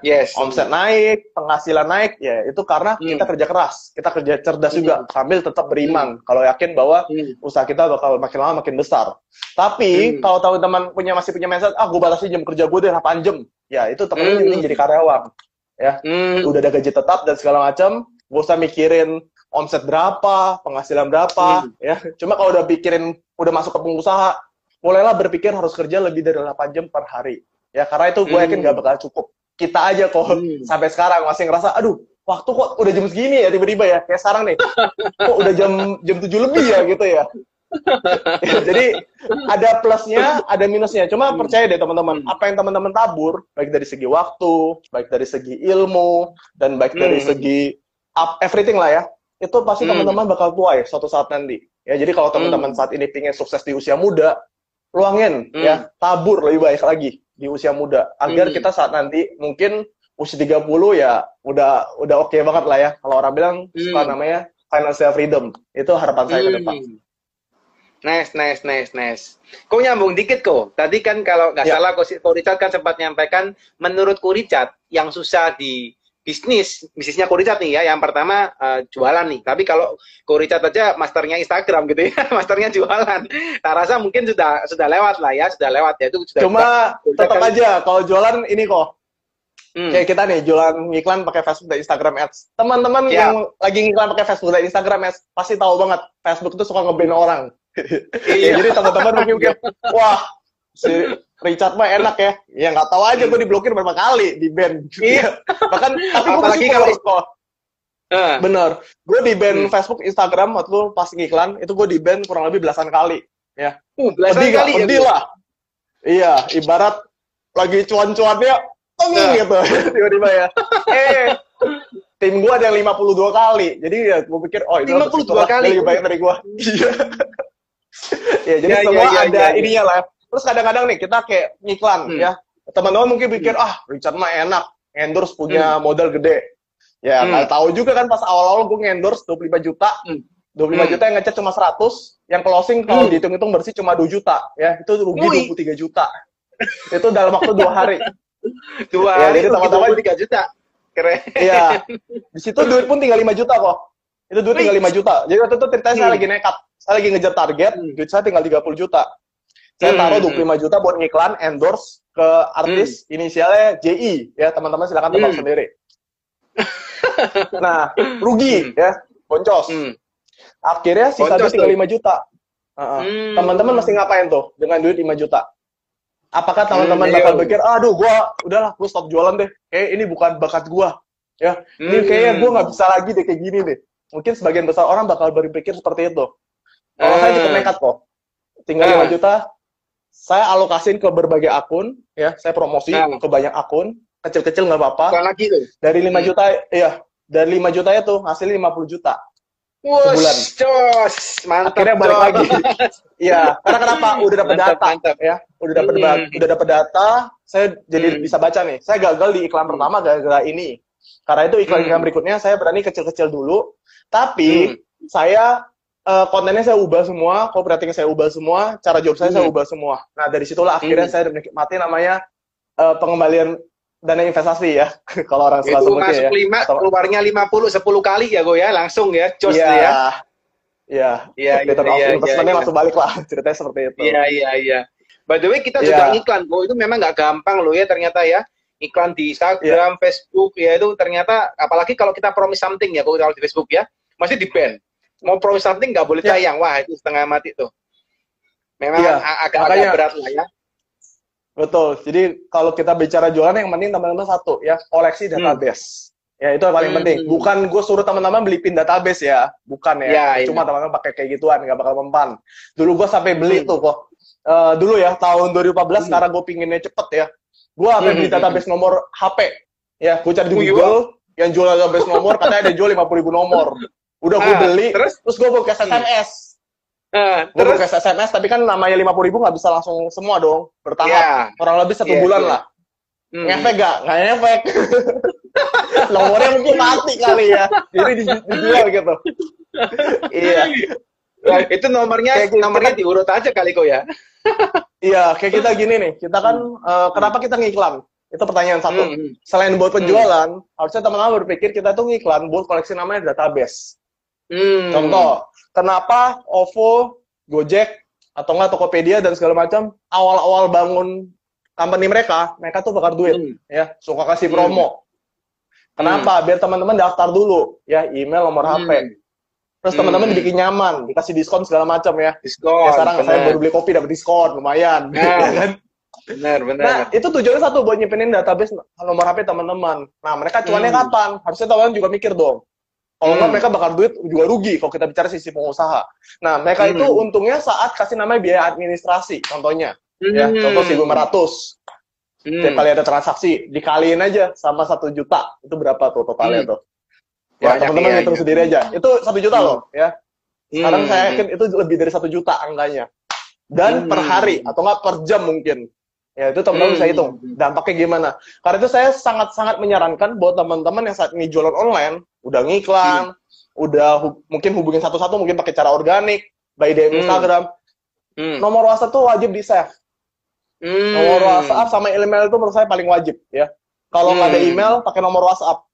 Yes. Omset naik, penghasilan naik, ya itu karena Hmm. kita kerja keras, kita kerja cerdas Hmm. juga sambil tetap beriman. Kalau yakin bahwa Hmm. usaha kita bakal makin lama makin besar. Tapi Hmm. kalau teman-teman punya masih punya mindset, ah gue batasi jam kerja gue deh 8 jam. Ya itu teman-teman Hmm. mending jadi karyawan. Hmm. Udah ada gaji tetap dan segala macam, gak usah mikirin omset berapa, penghasilan berapa, Hmm. ya. Cuma kalau udah pikirin, udah masuk ke pengusaha, mulailah berpikir harus kerja lebih dari 8 jam per hari. Ya karena itu gue yakin Hmm. gak bakal cukup. Kita aja kok Hmm. sampai sekarang masih ngerasa, aduh waktu kok udah jam segini ya tiba-tiba ya kayak sekarang nih kok udah jam jam 7 lebih ya gitu ya Ya, jadi ada plusnya, ada minusnya. Cuma Hmm. percaya deh teman-teman, Hmm. apa yang teman-teman tabur, baik dari segi waktu, baik dari segi ilmu, dan baik dari Hmm. segi up everything lah ya, itu pasti Hmm. teman-teman bakal tuai suatu saat nanti. Ya, jadi kalau teman-teman Hmm. saat ini pingin sukses di usia muda, luangin Hmm. ya, tabur lebih baik lagi di usia muda agar Hmm. kita saat nanti mungkin usia 30 ya udah udah oke banget lah ya. Kalau orang bilang suka Hmm. namanya financial freedom. Itu harapan saya ke depan. Hmm. Nice, nice, nice, nice. Kok nyambung dikit kok. Tadi kan kalau nggak Ya. salah, Ko Ko Richard kan sempat menyampaikan, menurut Richard, yang susah di bisnis, bisnisnya Ko Richard nih ya, yang pertama eh, jualan nih. Tapi kalau Ko Richard aja masternya Instagram gitu ya, masternya jualan. Tak rasa mungkin sudah sudah lewat lah ya, sudah lewat ya itu sudah. Cuma tetap aja kalau jualan ini kok Hmm. kayak kita nih jualan ngiklan pakai Facebook dan Instagram Ads. Teman-teman Ya. yang lagi ngiklan pakai Facebook dan Instagram Ads pasti tahu banget Facebook itu suka nge-ban orang. Iya. Ya, jadi teman-teman mungkin wah si Richard mah enak ya. Ya nggak tahu aja gue diblokir berapa kali di ban. Iya. Bahkan tapi gue bersyukur kalau- kok. Eh, Bener. Gue di ban Hmm. Facebook, Instagram waktu itu pas ngiklan itu gue di ban kurang lebih belasan kali. Ya. uh, belasan Pedih kali ya. Pedih lah. Iya, ibarat lagi cuan-cuannya teng gitu tiba-tiba ya eh tim gua ada yang 52 kali jadi ya gua pikir oh ini 52 kali? lebih banyak dari gua iya ya jadi Ya, ya, semua ya, ada ya, ya. ininya lah terus kadang-kadang nih kita kayak ngiklan Hmm. ya teman-teman mungkin pikir ah Richard mah enak endorse punya modal gede ya Hmm. nggak tahu juga kan pas awal-awal gue endorse 25 juta Hmm. 25 Hmm. juta yang ngechat cuma 100 yang closing kalau Hmm. dihitung-hitung bersih cuma 2 juta ya itu rugi Wih. 23 juta itu dalam waktu dua hari Dua Ya, hari jadi teman-teman- 23 juta. Keren. Iya. Di situ duit pun tinggal 5 juta kok. Itu duit tinggal 5 juta. Jadi waktu itu ceritanya saya Hmm. lagi nekat. Saya lagi ngejar target, Hmm. duit saya tinggal 30 juta. Saya Hmm, taruh hmm, 25 juta buat ngiklan, endorse ke artis inisialnya JI. Ya, teman-teman silakan tebak Hmm. sendiri. nah, rugi ya, boncos. Hmm. Akhirnya sisa Boncos duit tinggal tuh. 5 juta. Heeh. Hmm. Teman-teman mesti ngapain tuh dengan duit 5 juta? Apakah teman-teman Hmm, bakal iya. pikir, aduh gua udahlah, gua stop jualan deh. Kayak ini bukan bakat gua. Ya, ini Hmm. kayaknya gue nggak bisa lagi deh kayak gini deh. Mungkin sebagian besar orang bakal berpikir seperti itu. Kalau saya cukup Ah. nekat kok. Tinggal. 5 juta, saya alokasin ke berbagai akun, ya, saya promosi Ah. ke banyak akun, kecil-kecil nggak apa-apa. Bukan lagi tuh. Dari 5 Hmm. juta, iya, dari 5 juta itu hasilnya 50 juta. Wush, Sebulan. Jos, mantap. Akhirnya balik Jos. lagi. Iya, karena kenapa? Udah dapat data, mantap. ya, udah dapat Hmm. udah dapat data, saya jadi Hmm. bisa baca nih. Saya gagal di iklan Hmm. pertama gara-gara ini. Karena itu iklan iklan Hmm. berikutnya saya berani kecil-kecil dulu, tapi Hmm. saya eh, kontennya saya ubah semua, copywriting saya ubah semua, cara job saya saya Hmm. ubah semua. Nah dari situlah akhirnya Hmm. saya menikmati namanya eh, pengembalian dana investasi ya, kalau orang Itu suka sebutnya masuk ya. lima, Atau- keluarnya 50, 10 kali ya, Go ya. Langsung ya, Jos Iya, tuh ya. iya. Iya, iya, iya, investment-nya iya. langsung balik lah, ceritanya seperti itu. Iya, iya, iya. By the way, kita Iya. juga ngiklan, Go. Itu memang nggak gampang loh ya ternyata ya. Iklan di Instagram, Iya. Facebook, ya itu ternyata, apalagi kalau kita promise something ya, kalau di Facebook ya, masih di ban. Mau promise something nggak boleh Iya. tayang. Wah, itu setengah mati tuh. Memang Iya, a- agak-agak berat lah ya. Betul. Jadi kalau kita bicara jualan yang penting teman-teman satu ya koleksi database. Ya itu yang paling Hmm. penting. Bukan gue suruh teman-teman beli pin database ya, bukan ya. Iya, iya. Cuma teman-teman pakai kayak gituan, nggak bakal mempan. Dulu gue sampai beli Hmm. tuh kok. Eh, dulu ya tahun 2014 Hmm. karena gue pinginnya cepet ya. Gue sampai Hmm, beli hmm, database nomor HP. Ya, gue cari di iya. Google yang jual database nomor katanya ada jual 50 ribu nomor. Udah gue Ah, beli, terus? terus gue buka SMS. Nah, Gue terus, buka SMS, tapi kan namanya 50 ribu nggak bisa langsung semua dong, bertahap. ya. Kurang lebih satu Iya, bulan iya. lah. Hmm. Ngefek gak? Nggak ngefek. Nomornya mungkin mati kali ya. Jadi di- dijual gitu. iya. Nah, itu nomornya Kayak gitu nomornya kan. diurut aja kali kok ya. Iya, kayak kita gini nih. Kita kan, eh, kenapa kita ngiklan? Itu pertanyaan satu. Hmm. Selain buat penjualan, harusnya teman-teman berpikir kita tuh ngiklan buat koleksi namanya database. Hmm. Contoh, kenapa OVO, Gojek, atau enggak Tokopedia dan segala macam awal-awal bangun company mereka, mereka tuh bakar duit, Hmm. ya, suka kasih Hmm. promo. Kenapa? Biar teman-teman daftar dulu, ya, email, nomor Hmm. HP. Terus Hmm. teman-teman dibikin nyaman, dikasih diskon segala macam ya. Diskon. ya sekarang saya baru beli kopi dapat diskon, lumayan. Nah, ya kan? Benar, benar. Nah, itu tujuannya satu buat nyimpenin database nomor HP teman-teman. Nah, mereka cuannya Hmm. kapan? Harusnya teman-teman juga mikir dong. Kalau Hmm. mereka bakar duit juga rugi kalau kita bicara sisi pengusaha. Nah, mereka Hmm. itu untungnya saat kasih namanya biaya administrasi, contohnya. Ya, Hmm. contoh 1.500. Hmm. Setiap kali ada transaksi, dikaliin aja sama satu juta. Itu berapa tuh totalnya Hmm. tuh? Ya, teman-teman iya, hitung iya. sendiri aja. Itu satu juta Hmm. loh, ya. Sekarang Hmm. saya yakin itu lebih dari satu juta angkanya. Dan Hmm. per hari atau nggak per jam mungkin. Ya itu teman-teman Hmm. bisa hitung dampaknya gimana. Karena itu saya sangat-sangat menyarankan buat teman-teman yang saat ini jualan online, udah ngiklan, udah hu- mungkin hubungin satu-satu, mungkin pakai cara organik, by DM Hmm. Instagram. Hmm. Nomor WhatsApp tuh wajib di save. Hmm. Nomor WhatsApp sama email itu menurut saya paling wajib ya. Kalau nggak ada Hmm. email, pakai nomor WhatsApp.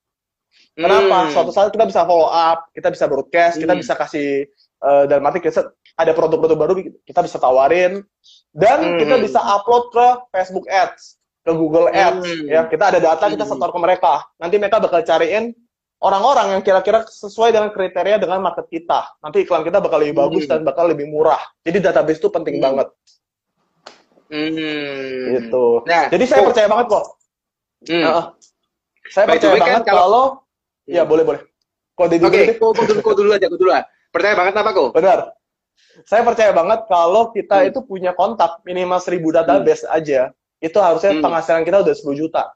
Kenapa? Hmm. Suatu saat kita bisa follow up, kita bisa broadcast, kita Hmm. bisa kasih eh, dalam arti kita ada produk-produk baru kita bisa tawarin dan Hmm. kita bisa upload ke Facebook Ads, ke Google Ads Hmm. ya. Kita ada data kita Hmm. setor ke mereka. Nanti mereka bakal cariin orang-orang yang kira-kira sesuai dengan kriteria dengan market kita. Nanti iklan kita bakal lebih bagus Hmm. dan bakal lebih murah. Jadi database itu penting Hmm. banget Hmm. gitu. Nah, Jadi saya kok- percaya banget kok. Hmm. Heeh. Saya By the percaya way, kan banget kalau- kalau, Hmm. ya boleh boleh. Kok Deddy Oke, dulu deh. kok dulu, dulu aja, kok dulu aja. Percaya banget apa kok? Benar. Saya percaya banget kalau kita Hmm. itu punya kontak minimal 1000 database aja, itu harusnya Hmm. penghasilan kita udah 10 juta.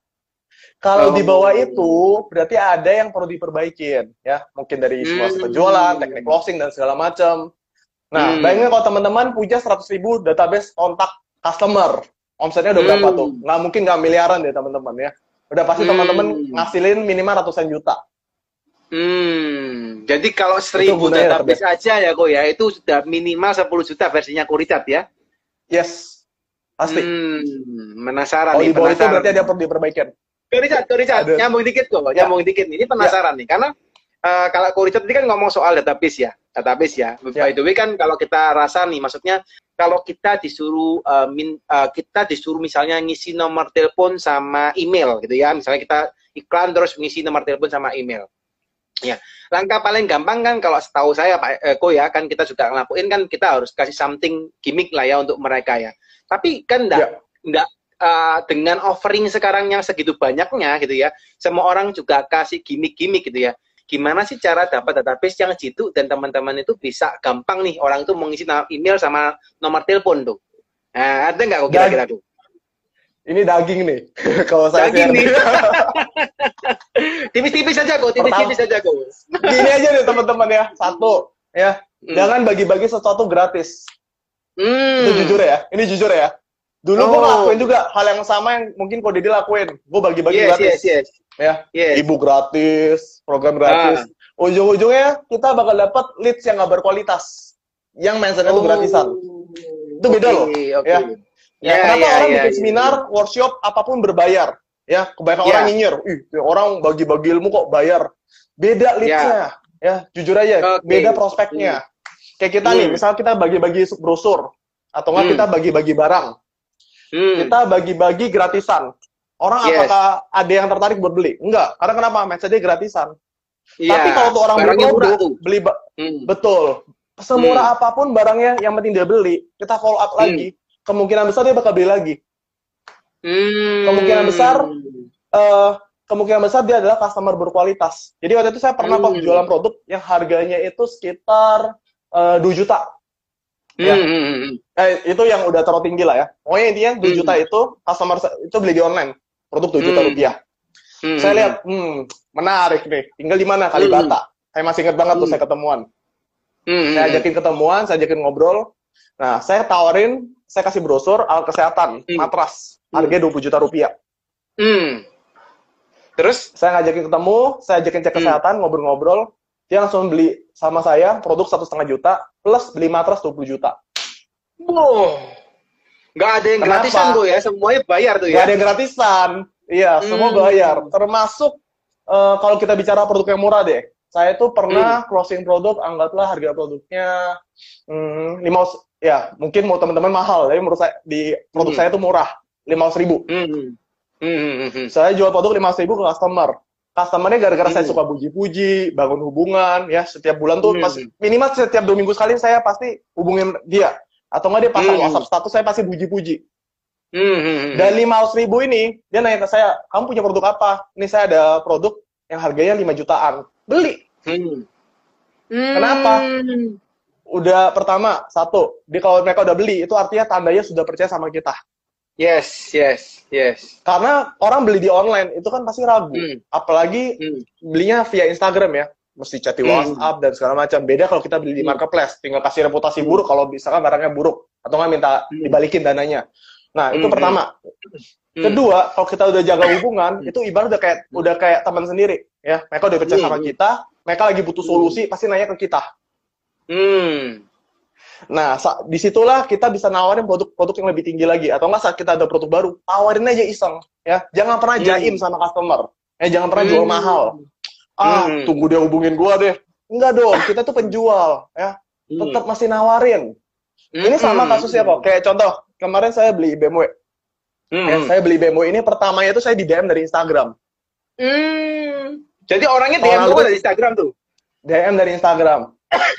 Kalau Oh. di bawah itu berarti ada yang perlu diperbaikin ya, mungkin dari simulasi Hmm. penjualan, teknik closing dan segala macam. Nah, Hmm. bayangin kalau teman-teman punya 100 ribu database kontak customer, omsetnya udah berapa Hmm. tuh? Nggak mungkin nggak miliaran deh teman-teman ya. Udah pasti Hmm. teman-teman ngasilin minimal ratusan juta. Hmm, jadi kalau seribu database aja ya kok ya, itu sudah minimal 10 juta versinya Kuricat ya. Yes, pasti. Hmm, penasaran Kalau nih, bawah itu penasaran. berarti ada yang perlu diperbaikin. Kuricat, Kuricat, nyambung dikit kok, Ya. nyambung dikit nih. Ini penasaran nih, karena eh, kalau Kuricat tadi kan ngomong soal database ya, database ya. Ya. By the way kan kalau kita rasa nih, maksudnya kalau kita disuruh eh, min- eh, kita disuruh misalnya ngisi nomor telepon sama email gitu ya, misalnya kita iklan terus ngisi nomor telepon sama email. Ya, langkah paling gampang kan kalau setahu saya Pak Eko ya kan kita juga ngelakuin kan kita harus kasih something gimmick lah ya untuk mereka ya. Tapi kan enggak Ya. enggak uh, dengan offering sekarang yang segitu banyaknya gitu ya, semua orang juga kasih gimmick-gimmick gitu ya. Gimana sih cara dapat database yang jitu dan teman-teman itu bisa gampang nih orang itu mengisi email sama nomor telepon tuh. Nah, ada nggak kok kira-kira tuh? Ini daging nih. Kalau saya Daging nih. Tipis-tipis saja kok, tipis-tipis saja kok. Gini aja nih teman-teman ya. Satu, ya. Hmm. Jangan bagi-bagi sesuatu gratis. Hmm. Itu jujur ya. Ini jujur ya. Dulu gue Oh. ngelakuin juga hal yang sama yang mungkin kok Didi lakuin. Gue bagi-bagi Yes, gratis. yes, yes. Ya. Yes. Ibu gratis, program gratis. Ah. Ujung-ujungnya kita bakal dapat leads yang gak berkualitas. Yang mindsetnya itu Oh. gratisan. Itu beda loh, Oke. ya. Ya, Ya, kenapa ya, orang ya, bikin ya. seminar, workshop, apa pun berbayar? Ya, kebanyakan Ya. orang nyinyir. Ih, ya orang bagi-bagi ilmu kok bayar. Beda leads-nya. Ya, jujur aja, Oke. beda prospeknya. Kayak kita nih, Hmm. misalnya kita bagi-bagi brosur. Atau nggak Hmm. kita bagi-bagi barang. Hmm. Kita bagi-bagi gratisan. Orang Yes. apakah ada yang tertarik buat beli? Enggak. Karena kenapa? Mindsetnya gratisan. Iya. Tapi kalau tuh orang beli Barangnya murah beli ba- Hmm. betul. Semurah apa pun barangnya, yang penting dia beli, kita follow up Hmm. lagi. Kemungkinan besar dia bakal beli lagi. Hmm. Kemungkinan besar, eh kemungkinan besar dia adalah customer berkualitas. Jadi waktu itu saya pernah kok Hmm. jualan produk yang harganya itu sekitar eh, 2 juta. Hmm, Ya. Hmm, hmm, hmm. Eh, itu yang udah terlalu tinggi lah ya. Pokoknya intinya 2 Hmm. juta itu customer itu beli di online. Produk 2 juta Hmm. rupiah. Hmm, Saya hmm, lihat, hmm, menarik nih. Tinggal di mana? Kalibata. Saya masih ingat banget tuh Hmm. saya ketemuan. hmm, Saya hmm. ajakin ketemuan, saya ajakin ngobrol. Nah, saya tawarin, saya kasih brosur alat kesehatan, Hmm. matras. Hmm. Harganya 20 juta rupiah. Hmm. Terus? saya ngajakin ketemu, saya ajakin cek Hmm. kesehatan, ngobrol-ngobrol, dia langsung beli sama saya produk satu setengah juta plus beli matras 20 juta. Wow. Nggak ada yang Kenapa? gratisan tuh ya, semuanya bayar tuh Gak ya. ada yang gratisan, iya semua Hmm. bayar. Termasuk eh, kalau kita bicara produk yang murah deh, saya tuh Hmm. pernah closing produk, anggaplah harga produknya hmm, ya mungkin mau teman-teman mahal, tapi menurut saya di produk Hmm. saya tuh murah, lima ribu. Hmm. Hmm, hmm, hmm, hmm. Saya jual produk lima ribu ke customer. Customernya gara-gara saya Hmm. suka puji-puji, bangun hubungan, ya setiap bulan tuh Hmm. pas- minimal setiap dua minggu sekali saya pasti hubungin dia. Atau nggak dia pasang Hmm. WhatsApp status saya pasti puji-puji. Hmm, hmm, hmm. Dan lima ribu ini dia nanya ke saya, kamu punya produk apa? Ini saya ada produk yang harganya 5 jutaan. Beli. Hmm. Kenapa? Hmm. Udah pertama satu, dia kalau mereka udah beli itu artinya tandanya sudah percaya sama kita. Yes, yes, yes. Karena orang beli di online itu kan pasti ragu. Hmm. Apalagi Hmm. belinya via Instagram ya, mesti chat di Hmm. WhatsApp dan segala macam. Beda kalau kita beli di Hmm. marketplace, tinggal kasih reputasi Hmm. buruk kalau misalkan barangnya buruk atau nggak minta Hmm. dibalikin dananya. Nah itu Hmm. pertama. Hmm. Kedua, kalau kita udah jaga hubungan, itu ibarat udah kayak udah kayak teman sendiri, ya. Mereka udah percaya sama kita, mereka lagi butuh solusi, pasti nanya ke kita. Hmm. Nah, di situlah kita bisa nawarin produk-produk yang lebih tinggi lagi. Atau nggak saat kita ada produk baru, tawarin aja iseng, ya. Jangan pernah Hmm. jaim sama customer. Eh, jangan pernah jual mahal. Ah, Hmm. tunggu dia hubungin gua deh. Enggak dong, kita tuh penjual, ya. Tetap masih nawarin. Ini sama Hmm. kasusnya kok. Kayak contoh, kemarin saya beli BMW. Hmm. Ya, saya beli BMW ini pertamanya itu saya di DM dari Instagram. Hmm. Jadi orangnya DM Orang tuh dari Instagram tuh. DM dari Instagram.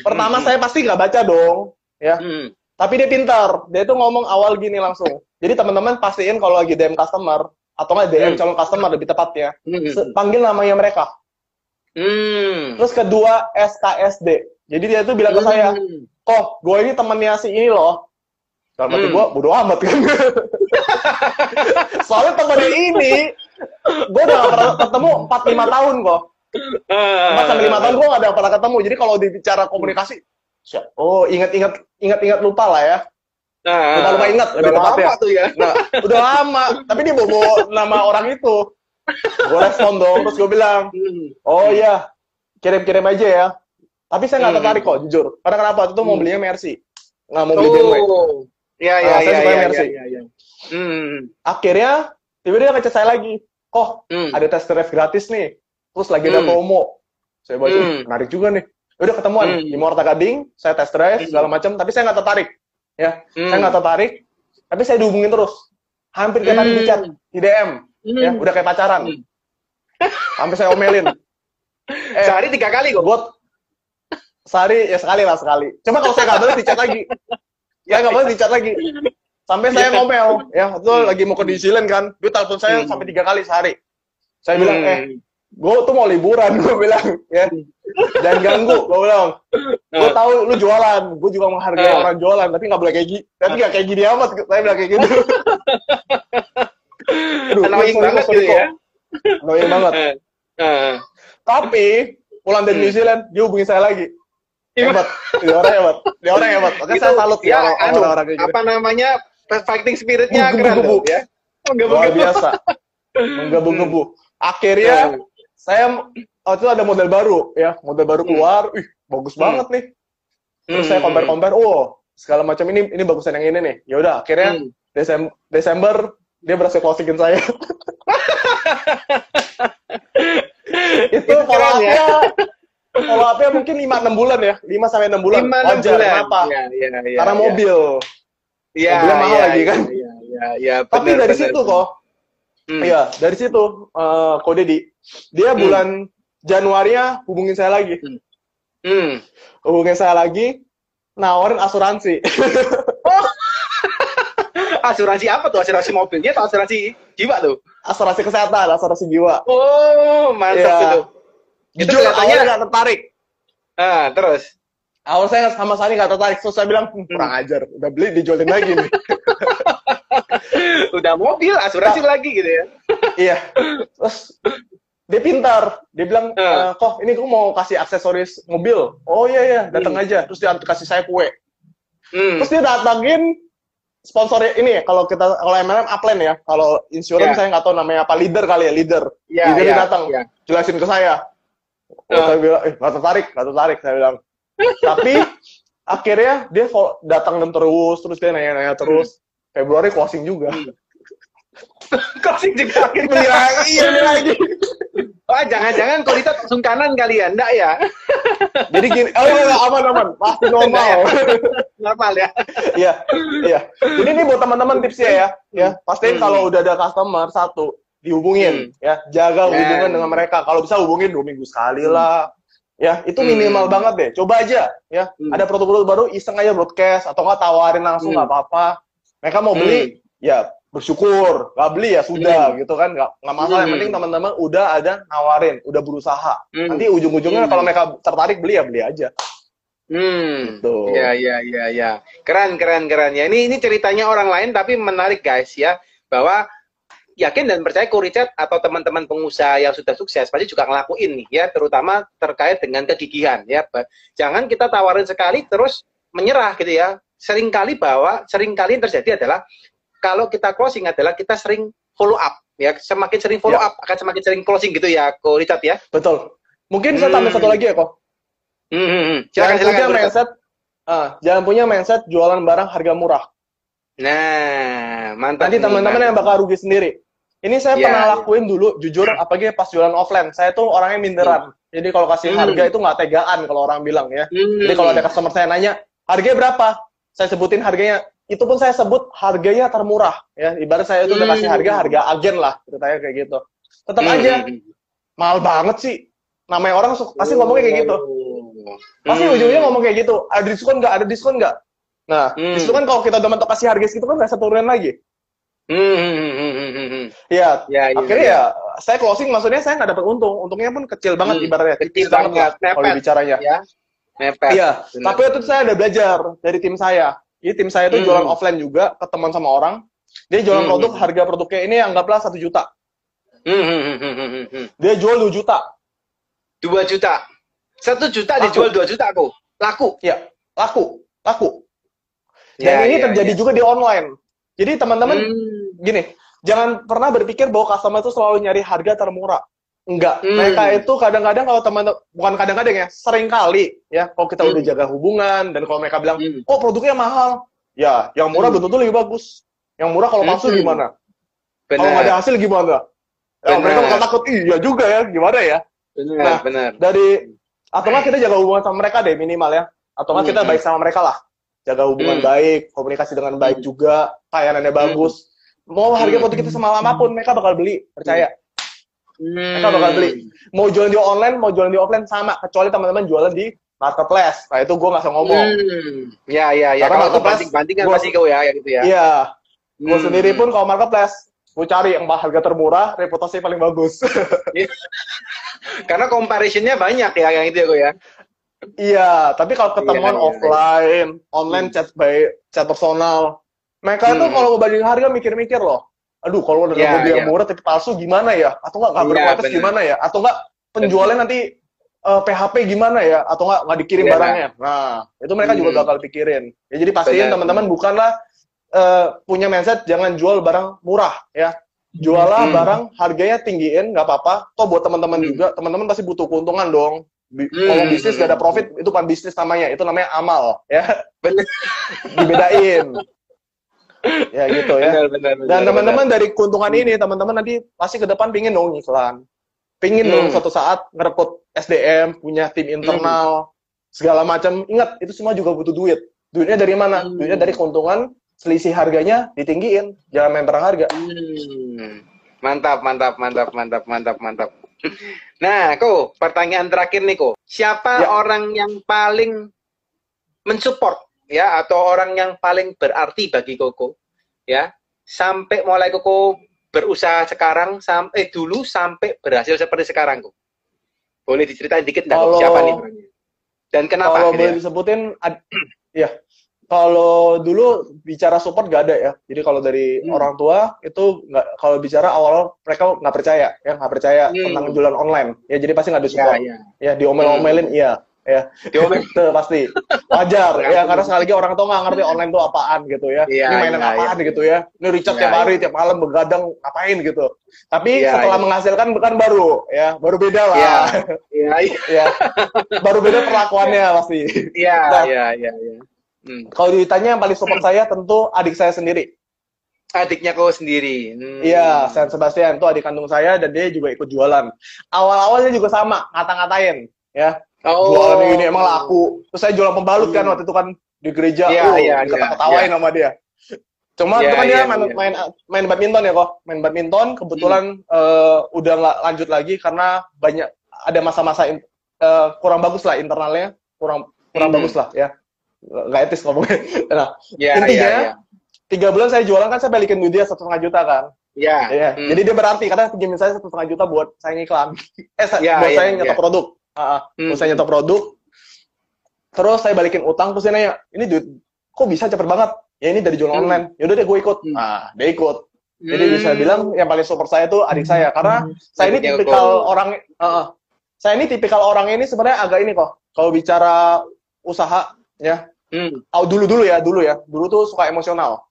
Pertama Hmm. saya pasti nggak baca dong, ya. Hmm. Tapi dia pintar. Dia tuh ngomong awal gini langsung. Jadi teman-teman pastiin kalau lagi DM customer atau nggak DM Hmm. calon customer lebih tepatnya, Hmm. panggil namanya mereka. Hmm. Terus kedua SKSD. Jadi dia tuh bilang ke saya, Hmm. kok gue ini temennya si ini loh. Dalam hati Hmm. gue, bodo amat kan. Soalnya temennya ini gue udah gak pernah ketemu 4-5 tahun kok. 4 sampai 5 tahun gue gak ada pernah ketemu. Jadi kalau dibicara komunikasi, oh ingat-ingat ingat-ingat lupa lah ya. Nah, Lupa lupa ingat lebih udah lama tuh ya. Nah, udah lama. Tapi dia bawa nama orang itu. Gue respon dong, terus gue bilang, oh iya, kirim-kirim aja ya. Tapi saya nggak Hmm. tertarik kok, jujur. Karena kenapa? Itu tuh mau Hmm. belinya Mercy. Nggak mau beli BMW. Oh, ya ya Ah, saya ya suka ya Mercy. ya ya. Hmm. Akhirnya, tiba-tiba dia ngechat saya lagi. Kok, Hmm. ada test drive gratis nih. Terus lagi ada promo. Saya baca, Hmm. "Ih, menarik juga nih. Udah ketemuan Hmm. di Morta Gading, saya test drive segala macam, tapi saya nggak tertarik. Ya, Hmm. saya nggak tertarik. Tapi saya dihubungin terus. Hampir tiap hari Hmm. di chat, di DM. Hmm. Ya, udah kayak pacaran. Hmm. Sampai saya omelin. Eh, Sehari tiga kali kok. buat sehari ya sekali lah sekali. Cuma kalau saya nggak dicat lagi. Ya nggak boleh dicat lagi. Sampai saya Iya. ngomel, ya itu Hmm. lagi mau ke New Zealand kan, dia telepon saya Hmm. sampai tiga kali sehari. Saya bilang, Hmm. eh, gue tuh mau liburan, gue bilang, ya, dan ganggu, gue bilang, gue Hmm. tahu lu jualan, gue juga menghargai Hmm. orang jualan, tapi nggak boleh kayak gini, tapi nggak kayak gini amat, saya bilang kayak gitu. Aduh, Annoying sorry, banget sorry, gitu ya. Annoying banget. Eh, eh. Tapi pulang dari Hmm. New Zealand, dia hubungi saya lagi. Iya. Hebat, dia orang hebat, dia orang hebat. Oke, saya salut ya ya, anu, orang-orang kayak gitu. apa namanya fighting spiritnya keren gebu. ya. Oh, gebu, Luar biasa, menggebu-gebu. Akhirnya Hmm. saya waktu itu ada model baru ya, model baru Hmm. keluar, ih bagus Hmm. banget nih. Terus Hmm. saya compare-compare, oh segala macam ini ini bagusan yang ini nih. Ya udah, akhirnya Hmm. Desember, Desember dia berhasil closingin saya. itu Itu keren ya. follow up-nya mungkin 5 6 bulan ya. 5 sampai 6 bulan. Lima enam Wajar, bulan. kenapa? Ya, ya, ya, Karena ya. mobil. Iya, mobilnya mahal iya, lagi kan. Iya, iya, iya. Tapi dari benar. situ kok, Hmm. Iya, dari situ eh Kode di dia bulan Januari hubungin saya lagi. Hmm. Hubungin saya lagi nawarin asuransi. Asuransi apa tuh? Asuransi mobilnya atau asuransi jiwa tuh? asuransi kesehatan, asuransi jiwa. Oh, mantap Iya. itu. Itu Jujur kelihatannya- nggak tertarik. Ah, terus. Awal saya sama sekali nggak tertarik. Terus saya bilang, "Hmm, kurang ajar. Udah beli, dijualin lagi nih. Udah mobil, asuransi Nah. lagi gitu ya. iya. Terus dia pintar. Dia bilang, Ah. "Eh, kok ini gue mau kasih aksesoris mobil. Oh iya iya, datang Hmm. aja. Terus dia kasih saya kue. Hmm. Terus dia datangin sponsornya ini kalau kita kalau MLM upline ya kalau insurance Ya. saya nggak tahu namanya apa leader kali ya leader Ya, leader ya, datang ya. jelasin ke saya oh, Ah. saya bilang eh nggak tertarik nggak tertarik saya bilang tapi akhirnya dia datang dan terus terus dia nanya-nanya terus Februari closing juga Hmm. Closing juga beli lagi iya beli lagi Wah, jangan-jangan kalau kita sungkanan kalian, enggak ya? jadi gini oh iya iya, aman aman pasti normal Normal ya. Iya, iya. Jadi ini buat teman-teman tipsnya ya, ya. Pastiin Hmm. kalau udah ada customer satu dihubungin, ya. Jaga Ya. hubungan dengan mereka. Kalau bisa hubungin dua minggu sekali lah. Ya, itu Hmm. minimal banget deh. Coba aja, ya. Hmm. Ada produk-produk baru, iseng aja broadcast atau nggak tawarin langsung Hmm. nggak apa-apa. Mereka mau beli, ya bersyukur. Nggak beli ya sudah, gitu kan. Nggak nggak masalah. Yang Hmm. penting teman-teman udah ada nawarin, udah berusaha. Hmm. Nanti ujung-ujungnya Hmm. kalau mereka tertarik beli ya beli aja. Hmm. Gitu. Iya, iya, iya, iya. Keren, keren, keren ya. Ini ini ceritanya orang lain tapi menarik guys ya. Bahwa yakin dan percaya Richard atau teman-teman pengusaha yang sudah sukses pasti juga ngelakuin nih ya, terutama terkait dengan kegigihan ya. Jangan kita tawarin sekali terus menyerah gitu ya. Seringkali bahwa sering kali yang terjadi adalah kalau kita closing adalah kita sering follow up ya. Semakin sering follow Ya. up akan semakin sering closing gitu ya, Ko Richard ya. Betul. Mungkin saya tambah Hmm. satu lagi ya kok. Hmm, hmm, hmm. Silakan, jangan silakan. punya Richard. mindset ah, jangan punya mindset jualan barang harga murah. Nah, mantap. Nanti teman-teman yang bakal rugi sendiri. Ini saya Iya, pernah iya. lakuin dulu, jujur, apalagi pas jualan offline. Saya tuh orangnya minderan. Jadi kalau kasih Hmm. harga itu nggak tegaan kalau orang bilang ya. Hmm. Jadi kalau ada customer saya nanya, harganya berapa? Saya sebutin harganya. Itu pun saya sebut harganya termurah. Ya, ibarat saya itu udah kasih Hmm. harga, harga agen lah. Ceritanya kayak gitu. Tetap Hmm. aja, mahal banget sih. Namanya orang su- pasti ngomongnya kayak gitu. Oh. Pasti Hmm. ujungnya ngomong kayak gitu. Ada diskon nggak? Ada diskon nggak? Nah, Hmm. diskon kan kalau kita udah mentok kasih harga segitu kan nggak satu turunan lagi. Hmm, hmm, hmm, hmm, hmm, hmm. Iya. Ya, ya, Akhirnya ya. ya, saya closing maksudnya saya nggak dapat untung. Untungnya pun kecil banget Hmm, ibaratnya. kecil banget kalau bicaranya. ya. Mepet. Iya. Tapi itu saya ada belajar dari tim saya. Jadi tim saya itu Hmm. jualan offline juga, ketemuan sama orang. Dia jualan Hmm. produk, harga produknya ini anggaplah satu juta. Hmm, hmm, hmm, hmm. Dia jual 2 juta. 2 juta. Satu juta Laku. dijual 2 juta aku. Laku. Ya, laku, laku. Ya, Dan ini ya, terjadi ya. juga di online. Jadi teman-teman Hmm. gini, jangan pernah berpikir bahwa customer itu selalu nyari harga termurah. Enggak. Hmm. Mereka itu kadang-kadang kalau teman bukan kadang-kadang ya, sering kali ya kalau kita Hmm. udah jaga hubungan dan kalau mereka bilang, Hmm. "Oh, produknya mahal." Ya, yang murah Hmm. betul-betul lebih bagus. Yang murah kalau palsu Hmm. gimana? Kalau nggak ada hasil gimana? Ya, mereka bakal takut, iya juga ya, gimana ya? Benar, Nah, benar. Dari atau nggak kita jaga hubungan sama mereka deh minimal ya. Atau nggak kita Hmm. baik sama mereka lah. Jaga hubungan Hmm. baik, komunikasi dengan baik Hmm. juga, layanannya bagus. Mau harga Hmm. produk kita semalam apa pun mereka bakal beli, percaya. Hmm. Mereka bakal beli. Mau jualan di online, mau jualan di offline sama, kecuali teman-teman jualan di marketplace. Nah, itu gue nggak usah ngomong. Hmm. Ya, ya, ya. Karena Kalau marketplace, banting-bantingan gua- pasti kau ya, ya gitu ya. Iya, gue Hmm. sendiri pun kalau marketplace, gue cari yang harga termurah, reputasi paling bagus. Karena comparisonnya banyak ya, yang itu ya, kau ya. Iya, tapi kalau ketemuan Iya, iya, offline, online Hmm. chat by chat personal, mereka Hmm. kalau banding harga mikir-mikir loh. Aduh, kalau udah Iya, yeah, iya. murah tapi palsu gimana ya? Atau nggak nggak Iya, berkualitas gimana ya? Atau nggak penjualnya nanti eh, PHP gimana ya? Atau nggak nggak dikirim Iya. barangnya? Nah, itu mereka juga Hmm. bakal pikirin. Ya jadi pastiin teman-teman bukanlah eh, punya mindset jangan jual barang murah ya. Jualah Hmm. barang harganya tinggiin nggak apa-apa. Toh buat teman-teman Hmm. juga, teman-teman pasti butuh keuntungan dong. Hmm. Kalau bisnis gak ada profit, itu bukan bisnis namanya. Itu namanya amal, ya. Dibedain. Ya gitu ya. Benar, benar, benar, Dan teman-teman dari keuntungan ini, teman-teman nanti pasti ke depan pingin dong iklan. Pingin dong Hmm. suatu saat ngerekrut SDM, punya tim internal, segala macam. Ingat, itu semua juga butuh duit. Duitnya dari mana? Hmm. Duitnya dari keuntungan, selisih harganya ditinggiin. Jangan main perang harga. Hmm. Mantap, mantap, mantap, mantap, mantap, mantap. Nah, Ko, pertanyaan terakhir nih, Ko. Siapa Ya. orang yang paling mensupport ya atau orang yang paling berarti bagi Koko ya sampai mulai Koko berusaha sekarang sampai dulu sampai berhasil seperti sekarang, Ko? Boleh diceritain dikit nggak? Kalau- Siapa nih? Dan kenapa? Kalau gitu boleh ya? disebutin, ad- ya. Kalau dulu bicara support gak ada ya. Jadi kalau dari Hmm. orang tua itu nggak. Kalau bicara awal mereka nggak percaya, ya nggak percaya Hmm. tentang jualan online. Ya jadi pasti nggak ada Ya, support. ya. Ya diomel-omelin, iya. Ya, Diomel. itu pasti wajar ya karena sekali lagi orang tua nggak ngerti online itu apaan gitu ya. Iya, ini mainan iya, apaan iya. gitu ya. Ini Richard Iya, tiap hari, tiap malam begadang ngapain gitu. Tapi setelah menghasilkan bukan baru ya, baru beda lah. Iya. Iya, iya. ya. baru beda perlakuannya pasti. Iya, Nah. iya, iya, iya. Hmm. Kalau ditanya yang paling support saya tentu adik saya sendiri. Adiknya kau sendiri. Hmm. Iya, San Sebastian itu adik kandung saya dan dia juga ikut jualan. Awal-awalnya juga sama, ngata-ngatain, ya. Oh. Jualan ini emang laku. Terus saya jualan pembalut kan Hmm. waktu itu kan di gereja, Iya, oh, iya, ketawa-ketawain iya. sama dia. Cuma Iya, itu kan dia iya, main, iya. main main badminton ya kok, main badminton kebetulan eh, udah nggak lanjut lagi karena banyak ada masa-masa eh, kurang bagus lah internalnya, kurang kurang Hmm. bagus lah ya, nggak etis ngomongnya. Nah, Iya, Intinya, iya, iya. tiga bulan saya jualan kan saya balikin duit dia satu setengah juta kan. Iya. Iya. Hmm. Jadi dia berarti karena pinjamin saya satu setengah juta buat saya ngiklan. eh Iya, buat iya, saya nyetok produk. Ah, ah. Hmm. Buat saya nyetok produk. Terus saya balikin utang terus dia nanya, ini duit kok bisa cepet banget? Ya ini dari jualan Hmm. online. Ya udah deh gue ikut. Hmm. Nah, dia ikut. Jadi Hmm. bisa bilang yang paling support saya tuh adik saya karena saya ini tipikal orang ah. saya ini tipikal orang ini sebenarnya agak ini kok. Kalau bicara usaha ya, Hmm. oh, dulu dulu ya, dulu ya. Dulu tuh suka emosional.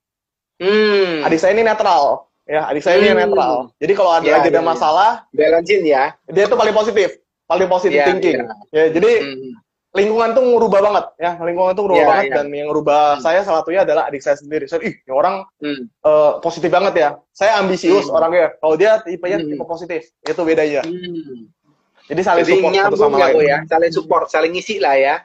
Hmm. Adik saya ini netral. Ya, adik saya ini Hmm. netral. Jadi kalau ada Ya, lagi ada ya, masalah, Balancing ya. dia tuh paling positif, paling positif Iya, thinking. iya. Ya, jadi Hmm. lingkungan tuh ngubah banget, ya lingkungan tuh ngubah Iya, banget iya. dan yang ngubah Hmm. saya salah satunya adalah adik saya sendiri. Saya, ih, ini orang Hmm. eh, positif banget ya. Saya ambisius Hmm. orangnya. Kalau dia tipenya Hmm. tipe positif, itu bedanya. Hmm. Jadi saling Jadi support satu sama ya, lain. Ya. Saling support, saling ngisi lah ya.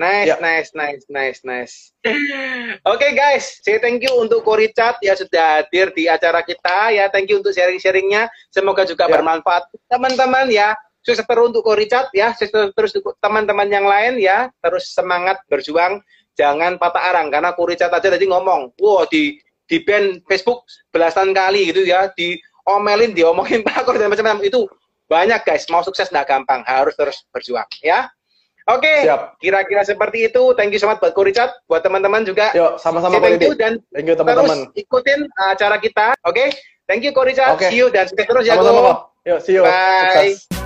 Nice, Ya. nice, nice, nice, nice. Oke guys, saya thank you untuk Ko Richard ya sudah hadir di acara kita ya. Thank you untuk sharing-sharingnya. Semoga juga Ya. bermanfaat teman-teman ya. Sukses terus untuk Ko Richard ya. Sukses terus untuk teman-teman yang lain ya. Terus semangat berjuang. Jangan patah arang karena Ko Richard aja tadi ngomong, wow di di band Facebook belasan kali gitu ya, diomelin, diomongin pakor dan macam-macam itu banyak guys. Mau sukses nggak gampang, harus terus berjuang ya. Oke, Siap. kira-kira seperti itu. Thank you so much buat Ko Richard, buat teman-teman juga. Yuk, sama-sama Say thank you dan Thank you terus teman-teman. ikutin acara kita, oke? Thank you Ko Richard. Oke. See you dan sukses terus ya. Ko. Yuk, see you. Bye. Sukses.